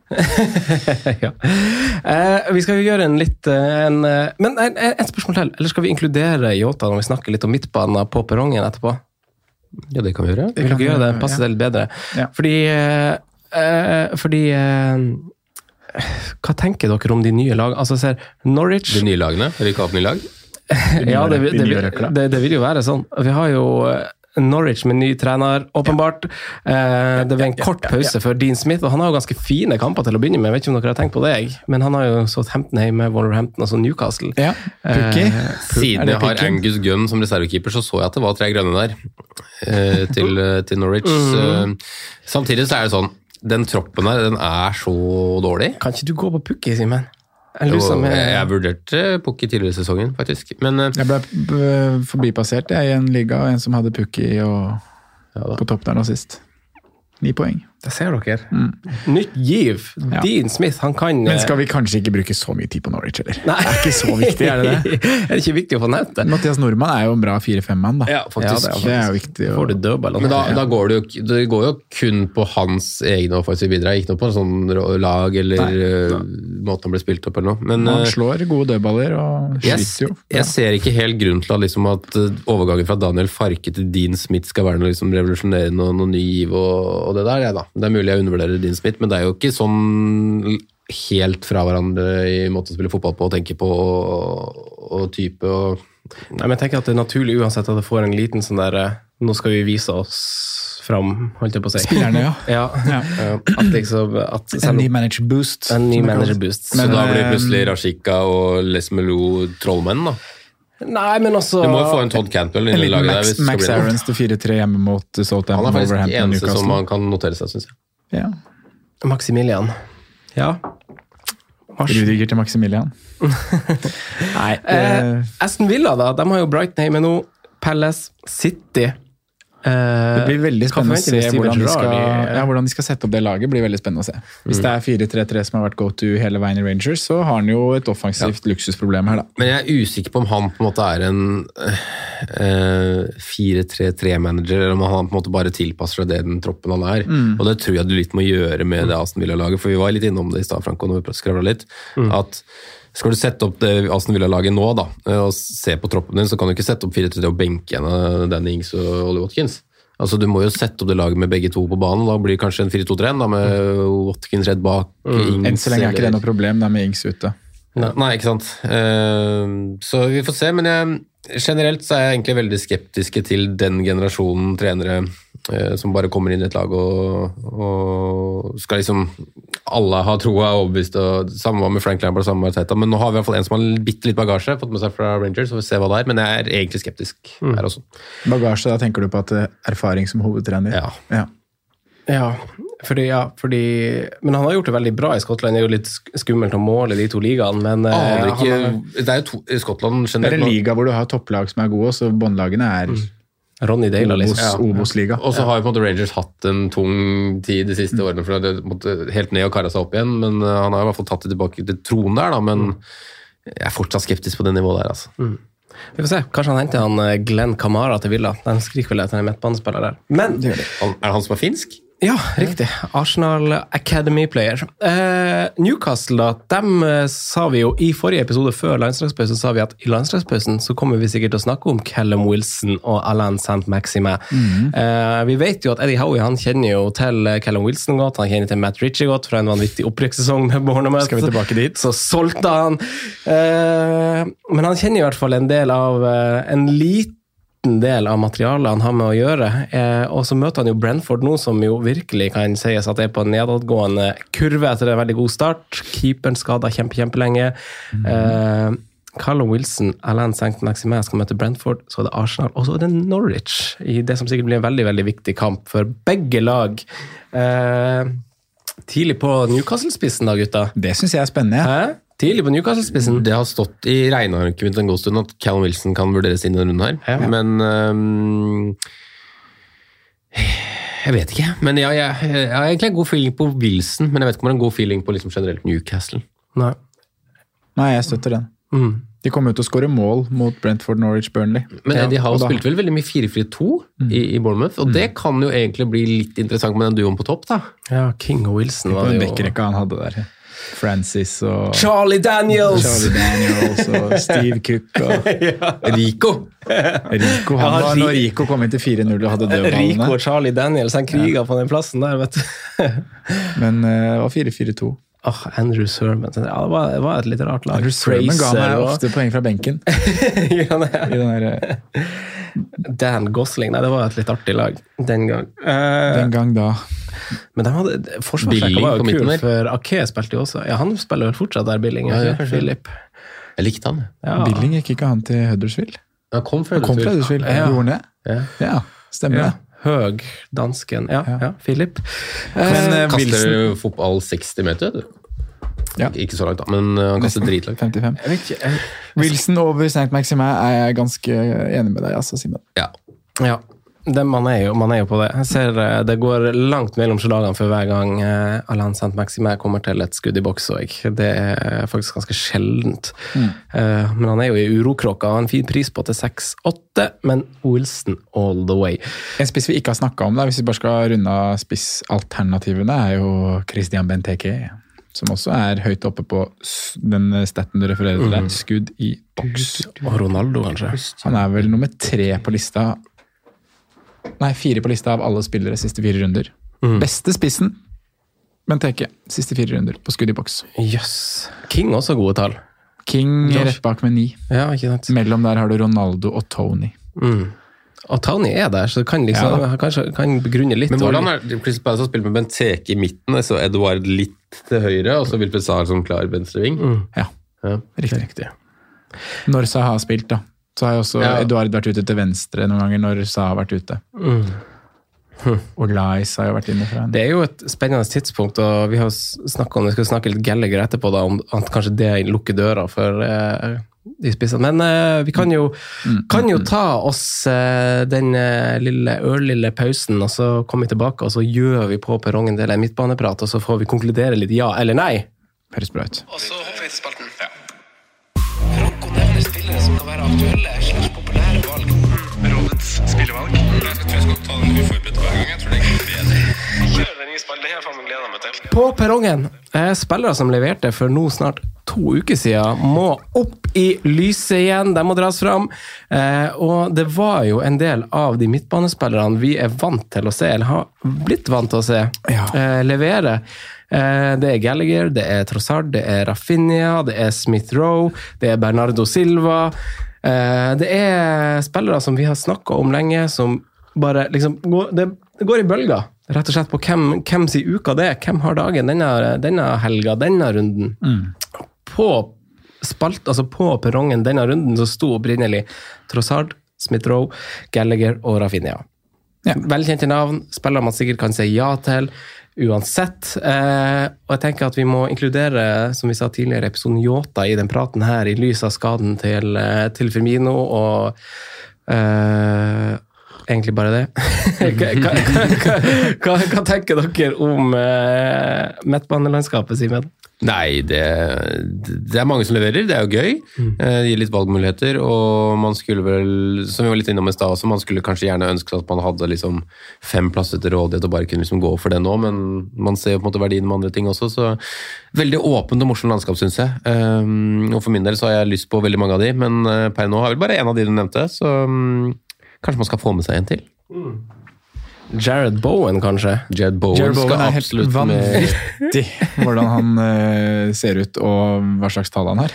ja. Eh, vi skal jo gjøre en litt eh, en, eh, Men ett et spørsmål til. Eller skal vi inkludere Yota når vi snakker litt om midtbanen på perrongen etterpå? Ja, det kan vi gjøre. Vil dere gjøre det? Passer det litt bedre? Ja. Fordi eh, eh, Fordi eh, Hva tenker dere om de nye lagene? Altså, ser Norwich De nye lagene. Rykke opp nye lag. Ja, det, det, det, det, det vil jo være sånn. Vi har jo eh, Norwich med ny trener, åpenbart. Ja. det var en kort pause for Dean Smith, og han har jo ganske fine kamper til å begynne med. Jeg vet ikke om dere har tenkt på det, jeg. men han har jo Southampton hjemme, Wolverhampton og så Newcastle. Ja, Pukki. Eh, Siden jeg har? Angus Gunn som reservekeeper, så så jeg at det var tre grønne der eh, til, eh, til Norwich. Eh, Samtidig så er det sånn, den troppen her, den er så dårlig. Kan ikke du gå på Pukki, Simen? Jeg med jeg, jeg vurderte Pukki tidligere i sesongen, faktisk. Men eh, Jeg ble forbipassert jeg, i en liga, og en som hadde Pukki ja, på topp der nå sist. Ni poeng. Det ser dere. Nytt giv. Ja. Dean Smith, han kan Men skal vi kanskje ikke bruke så mye tid på Norwich, eller? Nei. Det er ikke så viktig, er det det? er det ikke viktig å få nevnt det? Mathias Nordmann er jo en bra 4-5-mann, da. ja, faktisk. Ja, Det er jo viktig. Får du dødball? Men da, da går det, jo, det går jo kun på hans egne offensive bidrag, ikke noe på en sånn lag eller Nei, måten han ble spilt opp eller noe. Men Han eh, slår gode dødballer og skyter yes, jo. jeg ser ikke helt grunn til at, liksom, at eh, overgangen fra Daniel Farke til Dean Smith skal være noe liksom, revolusjonerende og noe ny giv og, og det der. jeg, da. Det er mulig jeg undervurderer din smitt, men det er jo ikke sånn helt fra hverandre i måte å spille fotball på og tenke på og, og type og Nei, men jeg tenker at det er naturlig uansett at det får en liten sånn der eh, Nå skal vi vise oss fram, holdt jeg på å si. Spillerne, ja. Ja. Ja. At liksom at En ny manager boost. en ny manager boost. boost. Så da blir eh, plutselig Rashika og Les Melou trollmenn, da. Nei, men også Du må jo få en Todd Cantwell inn i liten laget der. Max, hvis Max. Aarons til 4-3 hjemme mot Han er faktisk den eneste som man kan notere seg, syns jeg. Ja. Maximilian. Ja. Mars. Rudiger til Maximilian. Nei, Eh, Aston Villa, da. De har jo Brighton hjemme nå. Palace, City. Eh, det blir veldig spennende å se hvordan de, skal, ja, hvordan de skal sette opp det laget. blir veldig spennende å se. Hvis det er 4-3-3 som har vært go to hele veien i Rangers, så har han jo et offensivt luksusproblem her, da. Men jeg er usikker på om han på en måte er en uh, 4-3-3-manager, eller om han på en måte bare tilpasser seg det den troppen han er. Og det tror jeg du litt må gjøre med det Aston Villa-laget, for vi var litt innom det i stad, Franco, når vi skravla litt. at skal du sette opp det Aston Villa-laget nå da, eh, og se på troppen din, så kan du ikke sette opp 4-3 og benke av Danny Ings og Ollie Watkins. Altså, Du må jo sette opp det laget med begge to på banen. Da blir det kanskje en 4-2-3 da, med Watkins redd bak. Ings, Enn så lenge er ikke det noe problem da med Ings ute. Nei, ikke sant. Uh, Så vi får se, men jeg, generelt så er jeg egentlig veldig skeptiske til den generasjonen trenere som bare kommer inn i et lag og, og skal liksom Alle har troa og overbevist, og samme var med Frank Lambert og samme med Teta. men nå har vi i hvert fall en som har bitte litt bagasje, fått med seg fra Rangers, så vi ser hva det er, men jeg er egentlig skeptisk her også. Bagasje, da tenker du på at er erfaring som hovedtrener? Ja. ja. Ja, fordi, ja, fordi Men han har gjort det veldig bra i Skottland. Det er jo litt skummelt å måle de to ligaene, men eh, Aner ikke, han det er jo to, i Skottland Det er en liga hvor du har topplag som er gode, så båndlagene er Ronny Deila, liksom. Obos-liga. Og så har jo på en måte Rangers hatt en tung tid de siste årene, for det måtte helt ned og kara seg opp igjen. Men uh, han har i hvert fall tatt det tilbake til troen der, da. Men jeg er fortsatt skeptisk på det nivået der, altså. Vi får se. Kanskje han henter han eh, Glenn Kamara til Villa. De skriker vel etter en midtbanespiller der. Men er det han som er finsk? Ja, riktig. Arsenal Academy Player. Eh, Newcastle, da. Dem eh, sa vi jo i forrige episode før landslagspausen sa vi at i landslagspausen så kommer vi sikkert til å snakke om Callum Wilson og Alain Saint-Maximin. eh, vi vet jo at Eddie Howie han kjenner jo til eh, Callum Wilson godt. Han kjenner til Matt Ritchie godt fra en vanvittig opprykkssesong med Bournemouth. Skal vi tilbake dit? Så solgte han. Eh, men han kjenner i hvert fall en del av en liten del av materialet han har med å gjøre. Eh, og så møter han jo Brentford nå, som jo virkelig kan sies at er på en nedadgående kurve etter en veldig god start. Keeperen skada kjempe, kjempelenge. Eh, Callum Wilson, Alain Saint-Maximin skal møte Brentford, så er det Arsenal, og så er det Norwich i det som sikkert blir en veldig veldig viktig kamp for begge lag. Eh, tidlig på Newcastle-spissen da, gutta. Det syns jeg er spennende. Hæ? Tidlig på Newcastle-spissen. Det har stått i regnearket mitt en god stund at Callum Wilson kan vurderes inn i denne runden her, Ja. men um, Jeg vet ikke. Men ja, jeg, jeg har egentlig en god feeling på Wilson, men jeg vet ikke om jeg har en god feeling på liksom generelt Newcastle. Nei. Nei, jeg støtter den. Mm. De kommer jo til å skåre mål mot Brentford, Norwich, Burnley. Men Ja, har jo spilt da- vel veldig mye 4-4-2 i, i Bournemouth, og det kan jo egentlig bli litt interessant med den duoen på topp, da. Ja, King og Wilson var det jo. bekkerekka han hadde der. Francis og Charlie Daniels! Charlie Daniels og Steve Cook og Rico! Rico. Han Ja, var når Rico kom inn til 4-0 og hadde Rico og Charlie Daniels han kriga på den plassen der, vet du. Men eh, det var 4-4-2. Åh, Andrew Sermon. Ja, det var, det var et litt rart lag. Andrew Sermon ga meg ofte poeng fra benken. Ja, eh, Dan Gosling. Nei, det var et litt artig lag den gang. Eh, den gang da. men de hadde, forsvarsrekka Billing var jo kul, for Ake spilte jo også. Ja, han spiller vel fortsatt der, Billing. Ja, ja. Philip. Jeg likte han. Ja. Billing gikk ikke han til Huddersfield? Han kom fra Huddersfield. Ja. gjorde han det? Ja. Ja, stemmer Ja. det. Høg, dansken. Ja, ja. Ja. Philip. Men eh, Kaster du fotball 60 meter, du. Ja. Ikke så langt, da, men uh, han kaster dritlangt. 55. Jeg vet ikke, jeg, Wilson over St. Maximin er jeg ganske enig med deg, altså, Simen. Ja. Ja, det, man, er jo, man er jo på det. Jeg ser eh, Det går langt mellom slagene for hver gang eh, Alain St. Maximin kommer til et skudd i boks. Det er faktisk ganske sjeldent. Eh, men han er jo i urokråka, og har en fin pris på til 6-8, men Wilson all the way. En spiss vi ikke har snakka om, da, hvis vi bare skal runde av spissalternativene, er jo Christian Benteke. Som også er høyt oppe på den staten du refererer til Mm. Skudd i boks. Og Ronaldo, kanskje. Han er vel nummer tre på lista Nei, fire på lista av alle spillere siste fire runder. Beste spissen men Teke. Siste fire runder på skudd i boks. Yes. King også gode tall. King Josh. rett bak med ni. Ja, ikke sant. Mellom der har du Ronaldo og Tony. Mm. Og Tony er der, så det kan liksom, Ja kanskje kan begrunne litt. Men hvordan er det Crystal Palace har med Benteke i midten, så Edward litt til høyre, og så Wilfred Sahr som klar venstreving? Ja, Ja. riktig. Riktig. Når Sa har spilt, da. Så har jo også Ja. Eduard vært ute til venstre noen ganger når Sa har vært ute. Og Lice har jo vært inne fra Det er jo et spennende tidspunkt, og vi har snakket om, vi skal snakke litt Gallagher etterpå, da, om at kanskje det lukker døra for eh, de spissene. Men uh, vi kan jo, kan jo ta oss uh, den eh, lille ørlille pausen, og så kommer vi tilbake, og så gjør vi på perrongen del en midtbaneprat, og så får vi konkludere litt ja eller nei. høres bra ut. Og så hopper vi til spalten. Franco nevner spillere som kan være aktuelle slags populære valg. Rådets spillevalg. Jeg skal, jeg skal ta den uforberedt hver På perrongen. Spillere som leverte for nå snart to uker siden, må opp i lyset igjen. De må dras fram. Eh, og det var jo en del av de midtbanespillerne vi er vant til å se, eller har blitt vant til å se, Ja. eh, levere. Eh, Det er Gallagher, det er Trossard, det er Rafinha, det er Smith Rowe, det er Bernardo Silva. Det er spillere som vi har snakka om lenge, som bare liksom det går i bølger, rett og slett, på hvem, hvem sin uka det er. Hvem har dagen denne, denne helga, denne runden? På spalt, altså på perrongen denne runden så sto opprinnelig Trossard, Smith Rowe, Gallagher og Rafinha. Ja. Velkjente navn, spiller man sikkert kan si ja til uansett. Eh, og jeg tenker at vi må inkludere, som vi sa tidligere, episoden Yota i den praten her, i lys av skaden til, eh, til Firmino og eh, egentlig bare det. hva, hva, hva, hva, tenker dere om eh, midtbanelandskapet, Simen? Nei, det, det er mange som leverer. Det er jo gøy. Mm. Eh, Det gir litt valgmuligheter. Og man skulle vel, som vi var litt innom i stad også, man skulle kanskje gjerne ønske at man hadde liksom fem plasser til rådighet og bare kunne liksom gå for det nå, men man ser jo på en måte verdien med andre ting også. Så veldig åpent og morsomt landskap, syns jeg. Um, og for min del så har jeg lyst på veldig mange av de, men eh, per nå har jeg vel bare én av de du nevnte, så um, kanskje man skal få med seg en til. Jared Bowen, kanskje? Jared Bowen, Jared Bowen skal er helt vanvittig hvordan han uh, ser ut og hva slags tall han har.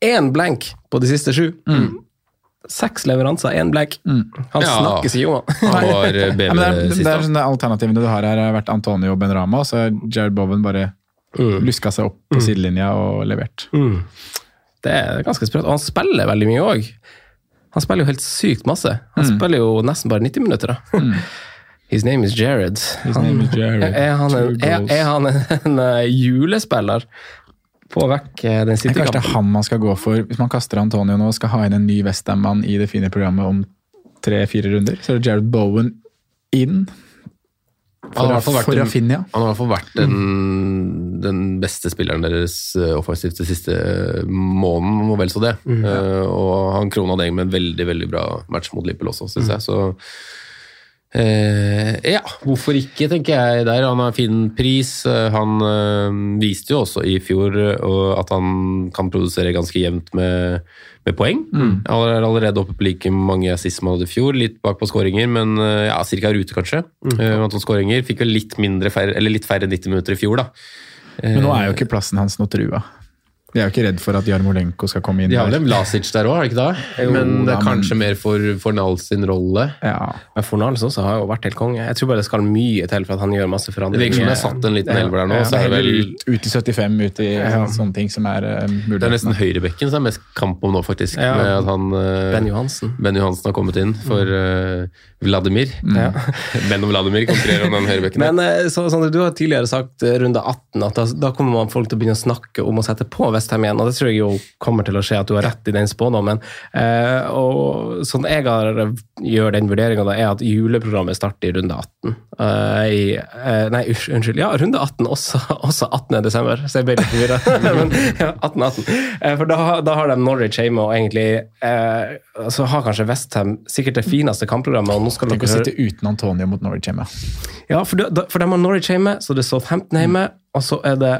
Én blank på de siste sju. Mm. Seks leveranser, én blank. Han Ja. snakkes. Han var eh, Ja, men det, er, det er da. sånne Alternativene du har her, har vært Antonio Benrama, og så har Jared Bowen bare luska seg opp på sidelinja og levert. Det er ganske sprøtt. Og han spiller veldig mye òg. Han spiller jo helt sykt masse. Han spiller jo nesten bare 90 minutter. da. His name is Jared. His name is Jared. Er han en, er, er han en, en eh, julespiller? Få vekk eh, den er kanskje det er han man skal gå for hvis man kaster Antonio nå og skal ha inn en ny Westham-mann i det fine programmet om tre-fire runder. Så er det Jared Bowen inn Han for, har for en- Rafinha. Han har i hvert fall vært den, den beste spilleren deres eh, offensivt de siste måneden, og vel så det. Eh, og han krona det med en veldig veldig bra match mot Liverpool også, syns jeg. Så uh, ja, hvorfor ikke, tenker jeg der. Han har fin pris. Eh, Han uh, viste jo også i fjor eh, at han kan produsere ganske jevnt med, med poeng. Er allerede oppe på like mange assist som han hadde i fjor, litt bak på skåringer, men eh, ja, ca. rute, kanskje. Mm. antall skåringer. Fikk vel litt, mindre, litt færre 90 minutter i fjor, da. Men nå er jo ikke plassen hans noe trua. Vi er jo ikke redd for at Jarmolenko skal komme inn De har vel Vlasic der òg, har de ikke det? Jo, men det er kanskje mer for Fornal sin rolle. Ja. Men Fornals også har jo vært helt konge. Jeg tror bare det skal mye til for at han gjør masse forandringer. Det virker som det er satt en liten elver der nå. Ja, så er det, vel, ut, ut i 75, ut i sånne ting som er uh, det er nesten høyrebekken som er mest kamp om nå, faktisk. Ja. Med at han uh, Ben Johansen. Ben Johansen har kommet inn for uh, Vladimir. Ben og Vladimir konkurrerer om den høyrebekken. Men uh, så, Sander, du har tidligere sagt eh, runde 18 at da, da kommer man folk til å begynne å snakke om å sette på Westham igjen, og det tror jeg jo kommer til å skje, at du har rett i den spådommen. Eh, og sånn jeg har, gjør den vurderinga, er at juleprogrammet starter i runde 18. Eh, i, eh, nei, unnskyld. Ja, runde 18, også, også 18. desember, så jeg ble litt forvirra. Men ja, 18-18. Eh, for da, da har de Norwich hjemme, og egentlig så har kanskje Westham sikkert det fineste kampprogrammet. og nå skal Tenk dere høre- sitte uten Antonio mot Norwich hjemme. ja, for, de, for de har Norwich hjemme, så det er Southampton hjemme, og så er det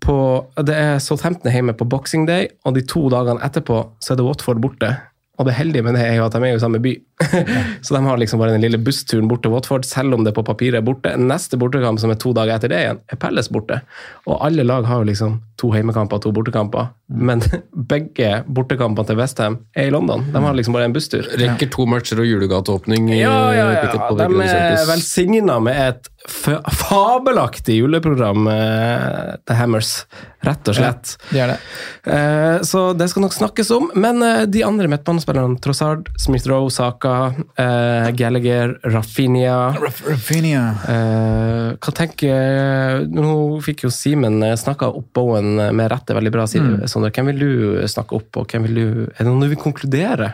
på, det er Southampton hjemme på Boxing Day, og de to dagene etterpå så er det Watford borte. Og det heldige med det er jo at de er i samme by. så de har liksom bare den lille bussturen bort til Watford, selv om det på papiret er borte. Neste bortekamp, som er to dager etter det igjen, er Pelles borte. Og alle lag har jo liksom to heimekamper og to bortekamper. Men begge bortekampene til Westham er i London. De har liksom bare en busstur. Rekker to matcher og julegateåpning. Ja, ja, ja. De er velsigna med et fabelaktig juleprogram, uh, The Hammers. Rett og slett. Det er det. Uh, Så det skal nok snakkes om. Men uh, de andre midtbanespillerne, Trossard, Smith-Roe, Saka, Gallagher, Rafinha Rafinha. eh, Hva tenker Nå fikk jo Simen snakka opp Bowen med rette veldig bra. Simen. Sondre. Hvem vil du snakke opp, og hvem vil du Er det noe du vil konkludere?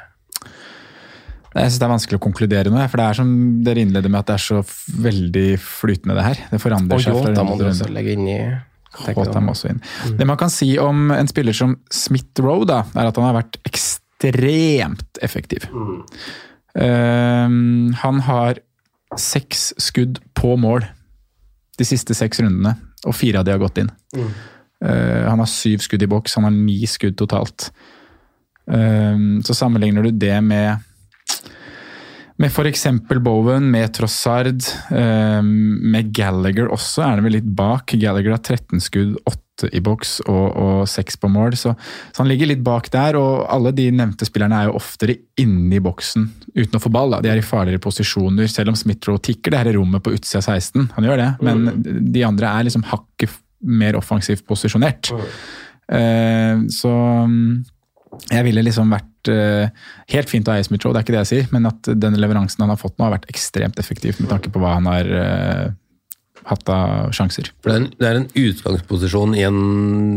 Jeg synes Det er vanskelig å konkludere noe, for det er som dere innleder med at det er så veldig flytende, det her. Det forandrer seg Og Yota må du også legge inn i om? også inn. Det man kan si om en spiller som Smith Rowe, da, er at han har vært ekstremt effektiv. Ehm, han har seks skudd på mål de siste seks rundene, og fire av de har gått inn. Eh, han har syv skudd i boks, han har ni skudd totalt. Uh, så sammenligner du det med med f.eks. Bowen, med Trossard, eh, med Gallagher også, er det vel litt bak. Gallagher har 13 skudd, 8 i boks og, og 6 på mål, så, så han ligger litt bak der. Og alle de nevnte spillerne er jo oftere inne i boksen uten å få ball. Da. De er i farligere posisjoner, selv om Smith-Roe tikker det her i rommet på utsida 16. Han gjør det, men de andre er liksom hakket mer offensivt posisjonert. Eh, så mm, jeg ville liksom vært eh, helt fint av Ace Mitchell, det er ikke det jeg sier, men at den leveransen han har fått nå har vært ekstremt effektiv med tanke på hva han har eh, hatt av sjanser. For det er, en, det er en utgangsposisjon i en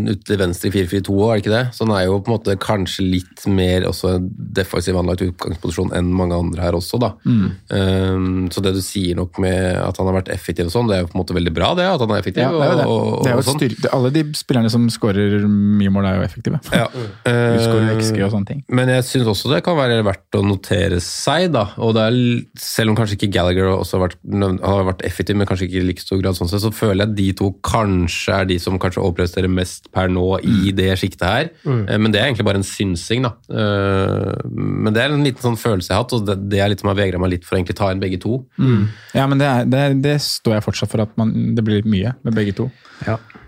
ute til venstre i 4-4-2 òg, er det ikke det? Så han er jo på en måte kanskje litt mer også en defensiv anlagt utgangsposisjon enn mange andre her også, da. Um, så det du sier nok med at han har vært effektiv og sånn, det er jo på en måte veldig bra, det. At han er effektiv. Ja, det er jo det. Og, og, det er jo og sånn. alle de spillerne som skårer mye mål, er jo effektive. Ja. Du skårer Eh, XG og sånne ting. Men jeg syns også det kan være verdt å notere seg, da. Og det er, selv om kanskje ikke Gallagher også har vært, har vært effektiv, men kanskje ikke likest like stor grad sånn sett, så føler jeg at de to kanskje er de som kanskje overpresterer mest per nå i det sjiktet her. Mm. Men det er egentlig bare en synsing, da. Eh, Men det er en liten sånn følelse jeg har hatt, og det, er litt som har vegra meg litt for å egentlig ta inn begge to. Ja, men det, er, det, det står jeg fortsatt for at man, det blir litt mye med begge to.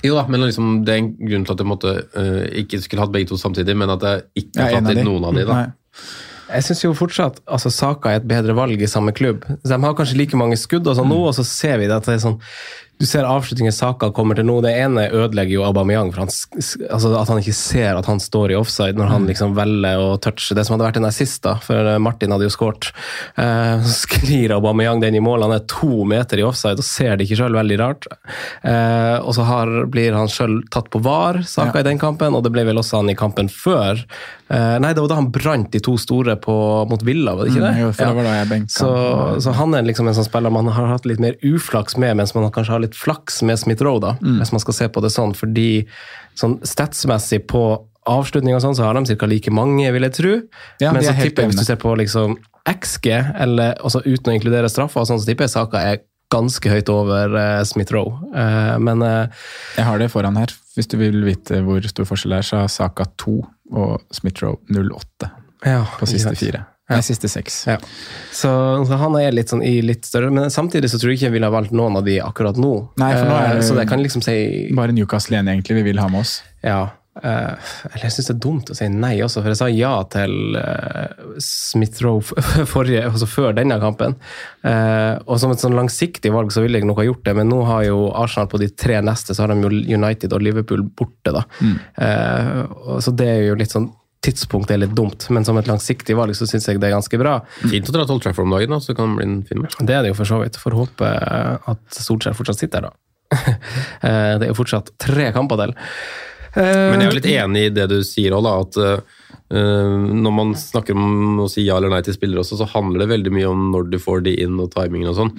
Jo da, men liksom, det er en grunn til at jeg måtte, eh, ikke skulle hatt begge to samtidig, men at jeg ikke Ja, har tatt inn noen av de. da. Nei. Jeg syns jo fortsatt altså Saka er et bedre valg i samme klubb. De har kanskje like mange skudd og sånn nå, og så ser vi det at det er sånn Du ser avslutningen Saka kommer til nå. Det ene ødelegger jo Aubameyang, for han, altså at han ikke ser at han står i offside når han liksom velger å touche det som hadde vært en assist, da, for eh, Martin hadde jo skåret. Eh, sklir Aubameyang den i mål. Han er to meter i offside og ser det ikke sjøl, veldig rart. Eh, og så har, blir han sjøl tatt på var, Saka, i den kampen, og det ble vel også han i kampen før. Eh, nei, det var da han brant de to store på, mot Villa, var det ikke det? Mm, jo, for det var da jeg benka så, så han er liksom en sånn spiller man har hatt litt mer uflaks med, mens man kanskje har litt flaks med Smith-Roe, da, Mm. hvis man skal se på det sånn. Fordi sånn statsmessig på avslutning og sånn, så har de ca. like mange, vil jeg tro. Ja, Men så er tipper jeg, hvis du ser på liksom XG, eller også uten å inkludere straffer, sånn, så tipper jeg saka er ganske høyt over uh, Smith-Roe. Uh, men uh, Jeg har det foran her. Hvis du vil vite hvor stor forskjell det er, så har Saka 2 og Smith-Roe 0,8 ja, på siste ikke sant. fire. Siste seks. Ja. Så, så han er litt sånn i litt større, men samtidig så tror jeg ikke jeg ville ha valgt noen av de akkurat nå. Nei, for nå er Eh, det- så det kan liksom si Bare Newcastle igjen, egentlig, vi vil ha med oss. Ja. Uh, eller jeg syns det er dumt å si nei også, for jeg sa ja til uh, Smith-Roe forrige, altså før denne kampen. Uh, og som et sånn langsiktig valg så ville jeg nok ha gjort det, men nå har jo Arsenal på de tre neste, så har de jo United og Liverpool borte, da. Eh, og, så det er jo litt sånn Tidspunktet er litt dumt, men som et langsiktig valg så syns jeg det er ganske bra. Fint å dra til Old Trafford om dagen, da, så kan det bli en fin match. Det er det jo for så vidt. Får håpe at Solskjær fortsatt sitter der, da. Eh, det er jo fortsatt tre kamper til. Men jeg er jo litt enig i det du sier òg. At eh, når man snakker om å si ja eller nei til spillere også, så handler det veldig mye om når du får de inn, og timingen og sånn.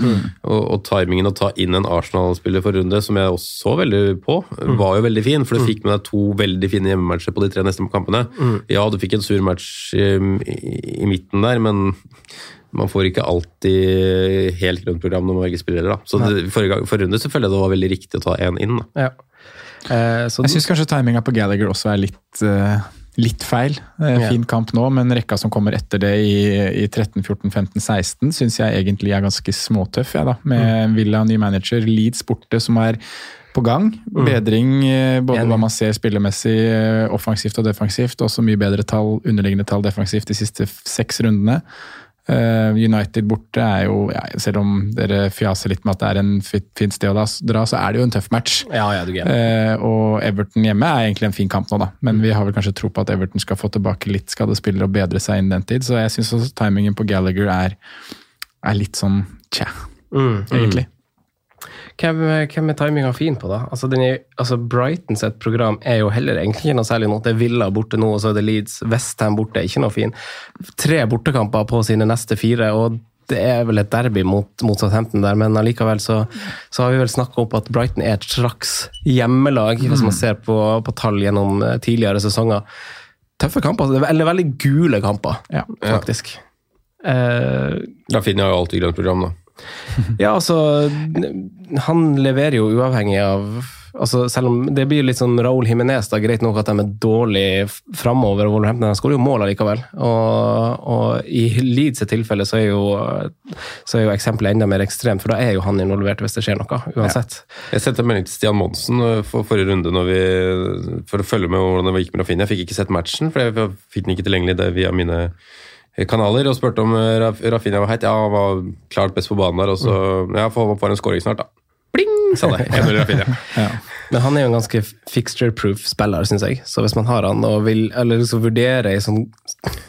Og, og timingen å ta inn en Arsenal-spiller for runde, som jeg også så veldig på, var jo veldig fin. For du fikk med deg to veldig fine hjemmematcher på de tre neste kampene. Ja, du fikk en sur match i, i, i midten der, men man får ikke alltid helt grønt program når man velger spillere. da. Så det, forrige, forrige runde så føler jeg det var veldig riktig å ta én inn. da. Ja. Eh, så Jeg syns kanskje timinga på Gallagher også er litt, eh, litt feil. Eh, Fin kamp nå, men rekka som kommer etter det i, i 13, 14, 15, 16 syns jeg egentlig er ganske småtøff. Ja, da. Med Villa, ny manager, Leeds borte, som er på gang. Bedring eh, både hva man ser spillemessig, eh, offensivt og defensivt. Også mye bedre tall, underliggende tall defensivt de siste seks rundene. Eh, United borte er jo, ja, selv om dere fjaser litt med at det er en fin fint sted å dra, så er det jo en tøff match. Ja, ja, du. Eh, og Everton hjemme er egentlig en fin kamp nå, da. Men vi har vel kanskje tro på at Everton skal få tilbake litt skadespillere og bedre seg innen den tid. Så jeg syns også timingen på Gallagher er, er litt sånn tja, Mm. egentlig. Hvem, er timinga fin på, da? Altså, den er, altså Brighton sitt program er jo heller egentlig ikke noe særlig nå. Det er Villa borte nå, og så er det Leeds. Westham borte, ikke noe fin. Tre bortekamper på sine neste fire, og det er vel et derby mot, mot Southampton der, men allikevel så, så har vi vel snakka opp at Brighton er et slags hjemmelag, hvis man ser på, på tall gjennom eh, tidligere sesonger. Tøffe kamper, eller veldig gule kamper, Ja. faktisk. Eh, finner jeg jo alltid grønt program, da. ja, altså Han leverer jo uavhengig av altså Selv om det blir litt sånn Raúl Jiménez, da, greit nok at de er dårlig framover. Wolverhampton de skårer jo mål allikevel. Og, og i Leeds tilfelle så er, jo, så er jo eksempelet enda mer ekstremt, for da er jo han involvert hvis det skjer noe, uansett. Jeg sendte en melding til Stian Monsen uh, for forrige runde vi, for å følge med hvordan det gikk med Rafinha. Jeg fikk ikke sett matchen, for jeg fikk den ikke tilgjengelig via mine kanaler, og spurte om uh, Rafinha var heit. Ja, han var klart best på banen der, og så Ja, får håpe han får en scoring snart, da. Bling! Sa det. 1-0 Rafinha. Ja. Men han er jo en ganske fixture-proof spiller, syns jeg. Så hvis man har han og vil eller liksom vurdere ei sånn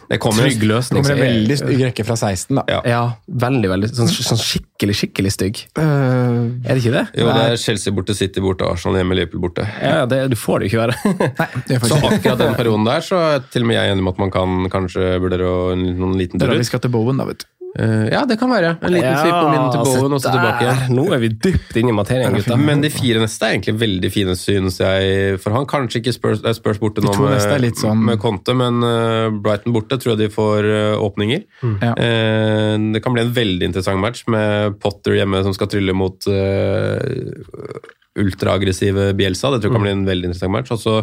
Det kommer trygg løsning Det Kommer en veldig stygg rekke fra 16, da. Ja. Ja, veldig, veldig. Sånn, sånn skikkelig, skikkelig stygg. Uh, Er det ikke det? Jo, det er Chelsea borte, City borte, Arsenal hjemme, Liverpool borte. Ja, det, du får det jo ikke være. nei, det Så akkurat den perioden der, så er til og med jeg enig med at man kan kanskje vurdere noen liten tur da vi skal til Bowen, da, vet du. Eh, ja, det kan være. En liten svipp om inn til Bowen og så tilbake Nå er vi dypt inne i materien, gutta. Men de fire neste er egentlig veldig fine, synes jeg. For han kanskje ikke spørs, spørs borte nå med, sånn- med Conte, men uh, Brighton borte tror jeg de får uh, åpninger. Ja. Eh, det kan bli en veldig interessant match med Potter hjemme som skal trylle mot uh, ultraaggressive Bielsa. Det tror jeg kan bli en veldig interessant match. Og så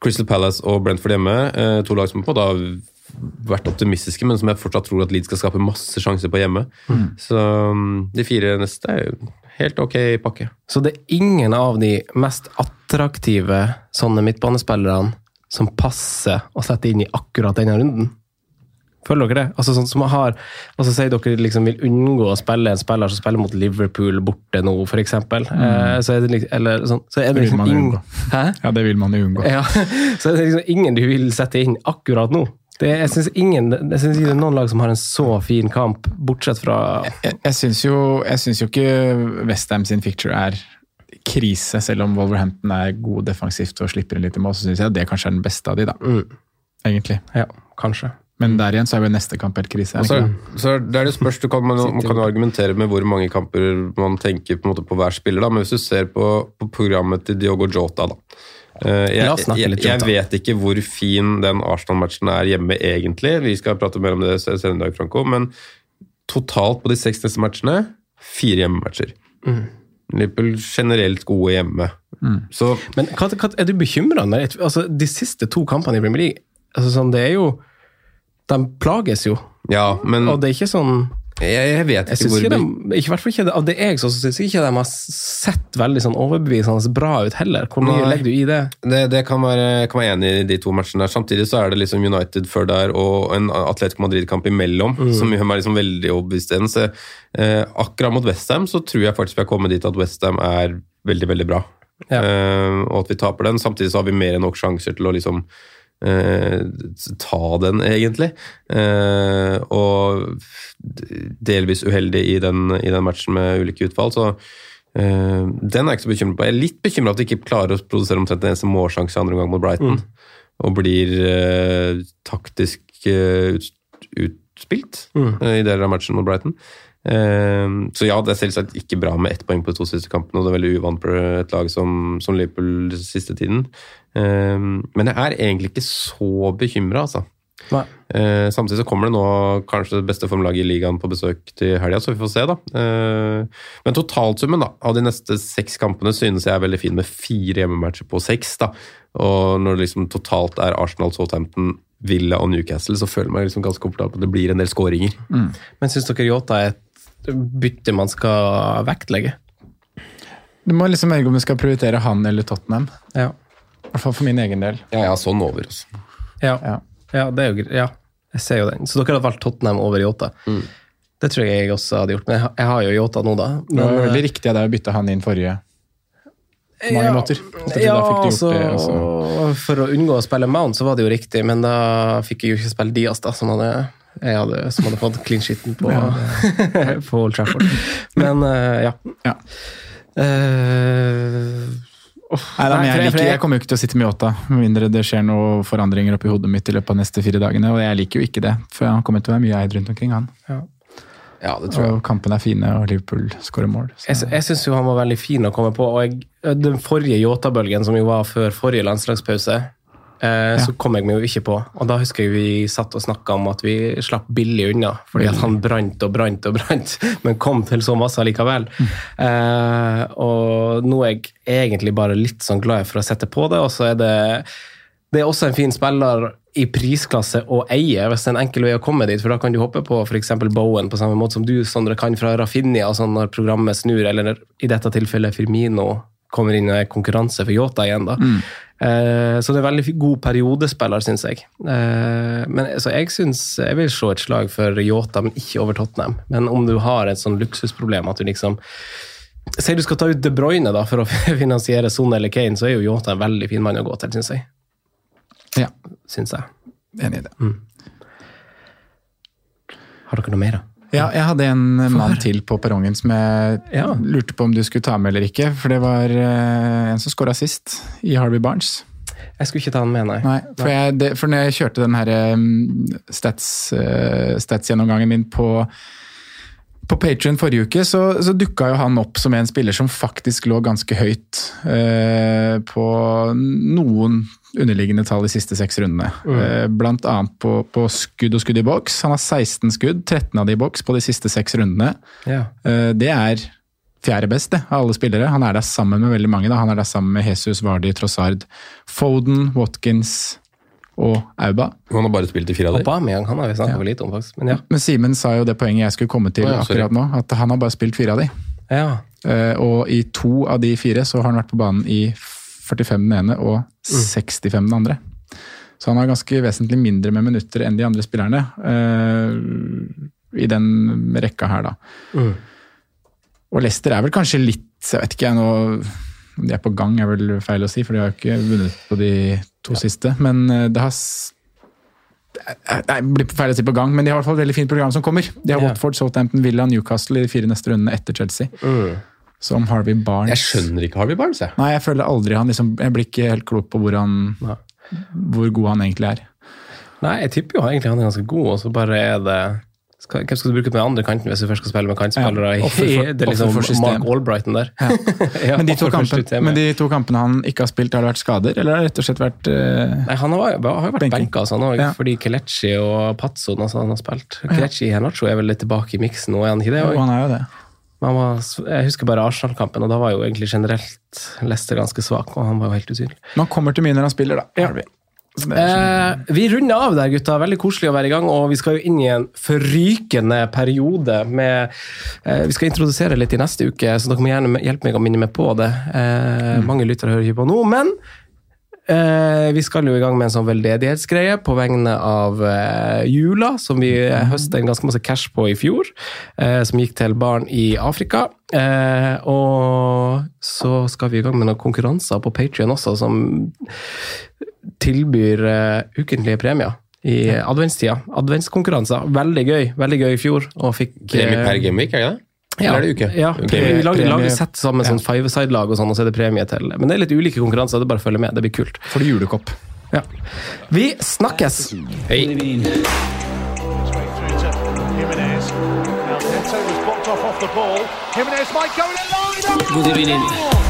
Crystal Palace og Brentford hjemme, to lag som på da vært optimistiske, men som jeg fortsatt tror at Leeds skal skape masse sjanser på hjemme. Så mm, de fire neste er jo helt ok pakke. Så det er ingen av de mest attraktive sånne midtbanespillerne som passer å sette inn i akkurat denne runden? Føler dere det? Altså sånn som har, altså Sier dere liksom vil unngå å spille en spiller som spiller mot Liverpool borte nå, f.eks. Eh, så er det liksom, eller sånn, så er Det det liksom man ingen? Ja, det vil man jo unngå. Ja, så er det liksom ingen du vil sette inn akkurat nå. Det, jeg syns ingen, jeg synes ikke det er noen lag som har en så fin kamp, bortsett fra Jeg, jeg syns jo, jo ikke Westham sin picture er krise, selv om Wolverhampton er god defensivt og slipper inn litt i mål, så syns jeg det kanskje er den beste av de, da. Egentlig. Ja, kanskje. Men der igjen så er jo neste kamp helt krise. så, så det er det spørs, du kan, man, man kan jo argumentere med hvor mange kamper man tenker på, en måte på hver spiller, da. men hvis du ser på, på programmet til Diogo Jota da. Eh, jeg, jeg, jeg vet ikke hvor fin den Arsenal-matchen er hjemme egentlig. Vi skal prate mer om det senere i dag, Franco. Men totalt på de seks neste matchene, fire hjemmematcher. Mm. Liverpool generelt gode hjemme. Så Men hva, hva, er du bekymra? Altså, de siste to kampene i Premier League, altså, sånn, det er jo De plages jo. ja, men Og det er ikke sånn jeg, jeg vet ikke hvor ikke de, ikke, hvert fall ikke Av det jeg så, så syns jeg ikke de har sett veldig sånn overbevisende bra ut heller. Hvor mye Nei. legger du i det? Det, det kan, være, kan være enig i de to matchene. der. Samtidig så er det liksom United før der og en Atletico Madrid-kamp imellom, Mm. som meg liksom veldig overbevist eh, akkurat mot Westham så tror jeg faktisk vi har kommet dit at Westham er veldig, veldig bra. Ja. Eh, og at vi taper den. Samtidig så har vi mer enn nok sjanser til å liksom eh, ta den, egentlig. Eh, og delvis uheldig i den, i den matchen med ulike utfall. så eh, den er jeg ikke så bekymret på. Jeg er litt bekymra at de ikke klarer å produsere omtrent en eneste målsjanse andre omgang mot Brighton. Og blir eh, taktisk eh, ut, utspilt eh, i deler av matchen mot Brighton. Eh, så ja, det er selvsagt ikke bra med ett poeng på de to siste kampene, og det er veldig uvant på et lag som, som Liverpool den siste tiden. Eh, men jeg er egentlig ikke så bekymra, altså. Nei. Eh, samtidig så kommer det nå kanskje det beste formlaget i ligaen på besøk til helga, så vi får se, da. Eh, men totalsummen da, av de neste seks kampene synes jeg er veldig fin med fire hjemmematcher på seks. da. Og når det liksom totalt er Arsenal, Southampton, Villa og Newcastle, så føler jeg meg liksom ganske komfortabel på at det blir en del skåringer. Men syns dere Yota er et bytte man skal vektlegge? Du må liksom velge om du skal prioritere han eller Tottenham. Ja. I hvert fall for min egen del. Ja, ja, sånn over. også. Ja. Ja. Ja, det er jo Ja, jeg ser jo den. Så dere hadde valgt Tottenham over Yota? Det tror jeg jeg også hadde gjort, men jeg har- jo Yota nå, da. Det var veldig riktig av deg å bytte han inn forrige. På mange ja, måter. Ja, da fikk du gjort altså, det, og for å unngå å spille Mount, så var det jo riktig, men da fikk jeg jo ikke spille Diaz, da, som hadde, hadde, som hadde fått clean shitten på, på Old Trafford. Men uh, ja. Ja. Uh, Oh, Nei, da, men jeg, liker, jeg kommer jo ikke til å sitte med Yota, med mindre det skjer noen forandringer oppi hodet mitt i løpet av neste fire dagene. Og jeg liker jo ikke det, for han kommer til å være mye eid rundt omkring, han. Ja, det tror jeg. Og kampene er fine, og Liverpool skårer mål. Så. Jeg, jeg syns jo han var veldig fin å komme på. og jeg, Den forrige Yota-bølgen, som jo var før forrige landslagspause, eh, så kom jeg meg jo ikke på. Og da husker jeg vi satt og snakka om at vi slapp billig unna. Fordi at han brant og brant og brant, men kom til så masse likevel. Eh, og nå er jeg egentlig bare litt sånn glad for å sette på det, og så er det det er også en fin spiller i prisklasse å eie, hvis det er en enkel vei å komme dit. For da kan du hoppe på f.eks. Bowen på samme måte som du, Sondre, kan fra Rafinha sånn når programmet snur, eller i dette tilfellet Firmino kommer inn er konkurranse for Yota igjen. da. Eh, så det er en veldig god periodespiller, syns jeg. Eh, men så jeg synes, jeg vil slå et slag for Yota, men ikke over Tottenham. Men om du har et sånn luksusproblem at du liksom Sier du skal ta ut De Bruyne da, for å finansiere Son eller Kane, så er jo Yota en veldig fin mann å gå til, syns jeg. Ja, Syns jeg. enig i det. Har dere noe mer, da? Ja, jeg hadde en mann til på perrongen som jeg Ja. lurte på om du skulle ta med eller ikke. For det var eh, en som skåra sist, i Harvey Barnes. Jeg skulle ikke ta den med, nei. Nei, for, jeg, det, for når jeg kjørte den her um, stats, uh, stats-gjennomgangen min på, på Patrion forrige uke, så, så dukka jo han opp som en spiller som faktisk lå ganske høyt eh, på noen underliggende tall de siste seks rundene. Uh, blant annet på, på skudd og skudd i boks. Han har 16 skudd, 13 av de i boks på de siste seks rundene. Yeah. Eh, det er fjerde best det, av alle spillere. Han er der sammen med veldig mange. Da. Han er der sammen med Jesus, Vardy, Trossard, Foden, Watkins og Auba. Han har bare spilt i fire av dem. Aubameyang han har vi snakka ja. litt om, faktisk. Men ja. Men Simen sa jo det poenget jeg skulle komme til oh, ja, sorry. akkurat nå, at han har bare spilt fire av de. ja. Uh, og i to av de fire så har han vært på banen i 45 den ene og 65 den andre. Så han har ganske vesentlig mindre med minutter enn de andre spillerne uh, i den rekka her, da. Mm. Og Leicester er vel kanskje litt Jeg vet ikke jeg nå de er på gang, er vel feil å si, for de har jo ikke vunnet på de to siste. Men eh, det har Nei, det blir feil å si på gang, men de har i hvert fall et veldig fint program som kommer. De har Ja. Watford, Southampton, Villa, Newcastle i de fire neste rundene etter Chelsea. Mm. Som Harvey Barnes. Jeg skjønner ikke Harvey Barnes, jeg. Nei, jeg føler aldri han liksom Jeg blir ikke helt klok på hvor, han, hvor god han egentlig er. Nei, jeg tipper jo egentlig han er ganske god, og så bare er det skal, Hvem skal du bruke på den andre kanten hvis du først skal spille med kantspillere? Ja, offer for- i- det er liksom offer for. Mark Albrighton der. Ja, Men de, to kampene, men de to kampene han ikke har spilt, har det vært skader? Eller har det rett og slett vært uh, Nei, Han har, har jo vært Benking. benka, altså, han Ja. fordi Kelechi og Pazzo altså, han har spilt. Kelechi Henacho er vel litt tilbake i miksen nå, er han ikke det? Også? han er jo det. Var, jeg husker bare Arsenal-kampen, og da var jo egentlig generelt Lester ganske svak, og han var jo helt usynlig. Men han kommer til mye når han spiller, da. Harvey. Sånn- Eh, vi runder av der, gutta. Veldig koselig å være i gang. Og vi skal jo inn i en forrykende periode med eh, Vi skal introdusere litt i neste uke, så dere må gjerne hjelpe meg å minne meg på det. Eh, Mange lyttere hører ikke på nå, men eh, vi skal jo i gang med en sånn veldedighetsgreie på vegne av eh, jula, som vi høstet en ganske masse cash på i fjor. Eh, som gikk til barn i Afrika. Eh, og så skal vi i gang med noen konkurranser på Patrion også, som tilbyr uh, ukentlige premier i adventstida. Adventskonkurranser. Veldig gøy. Veldig gøy i fjor. Og fikk Premie eh, per gameweek, er det det? ja, Eller er det uke? Ja, vi lager, lager sett sammen sånn five-side-lag, og sånn, og så er det premie til. Men det er litt ulike konkurranser, det er bare å følge med. Det blir kult. Får du julekopp. Ja. Vi snakkes! Hei. Good through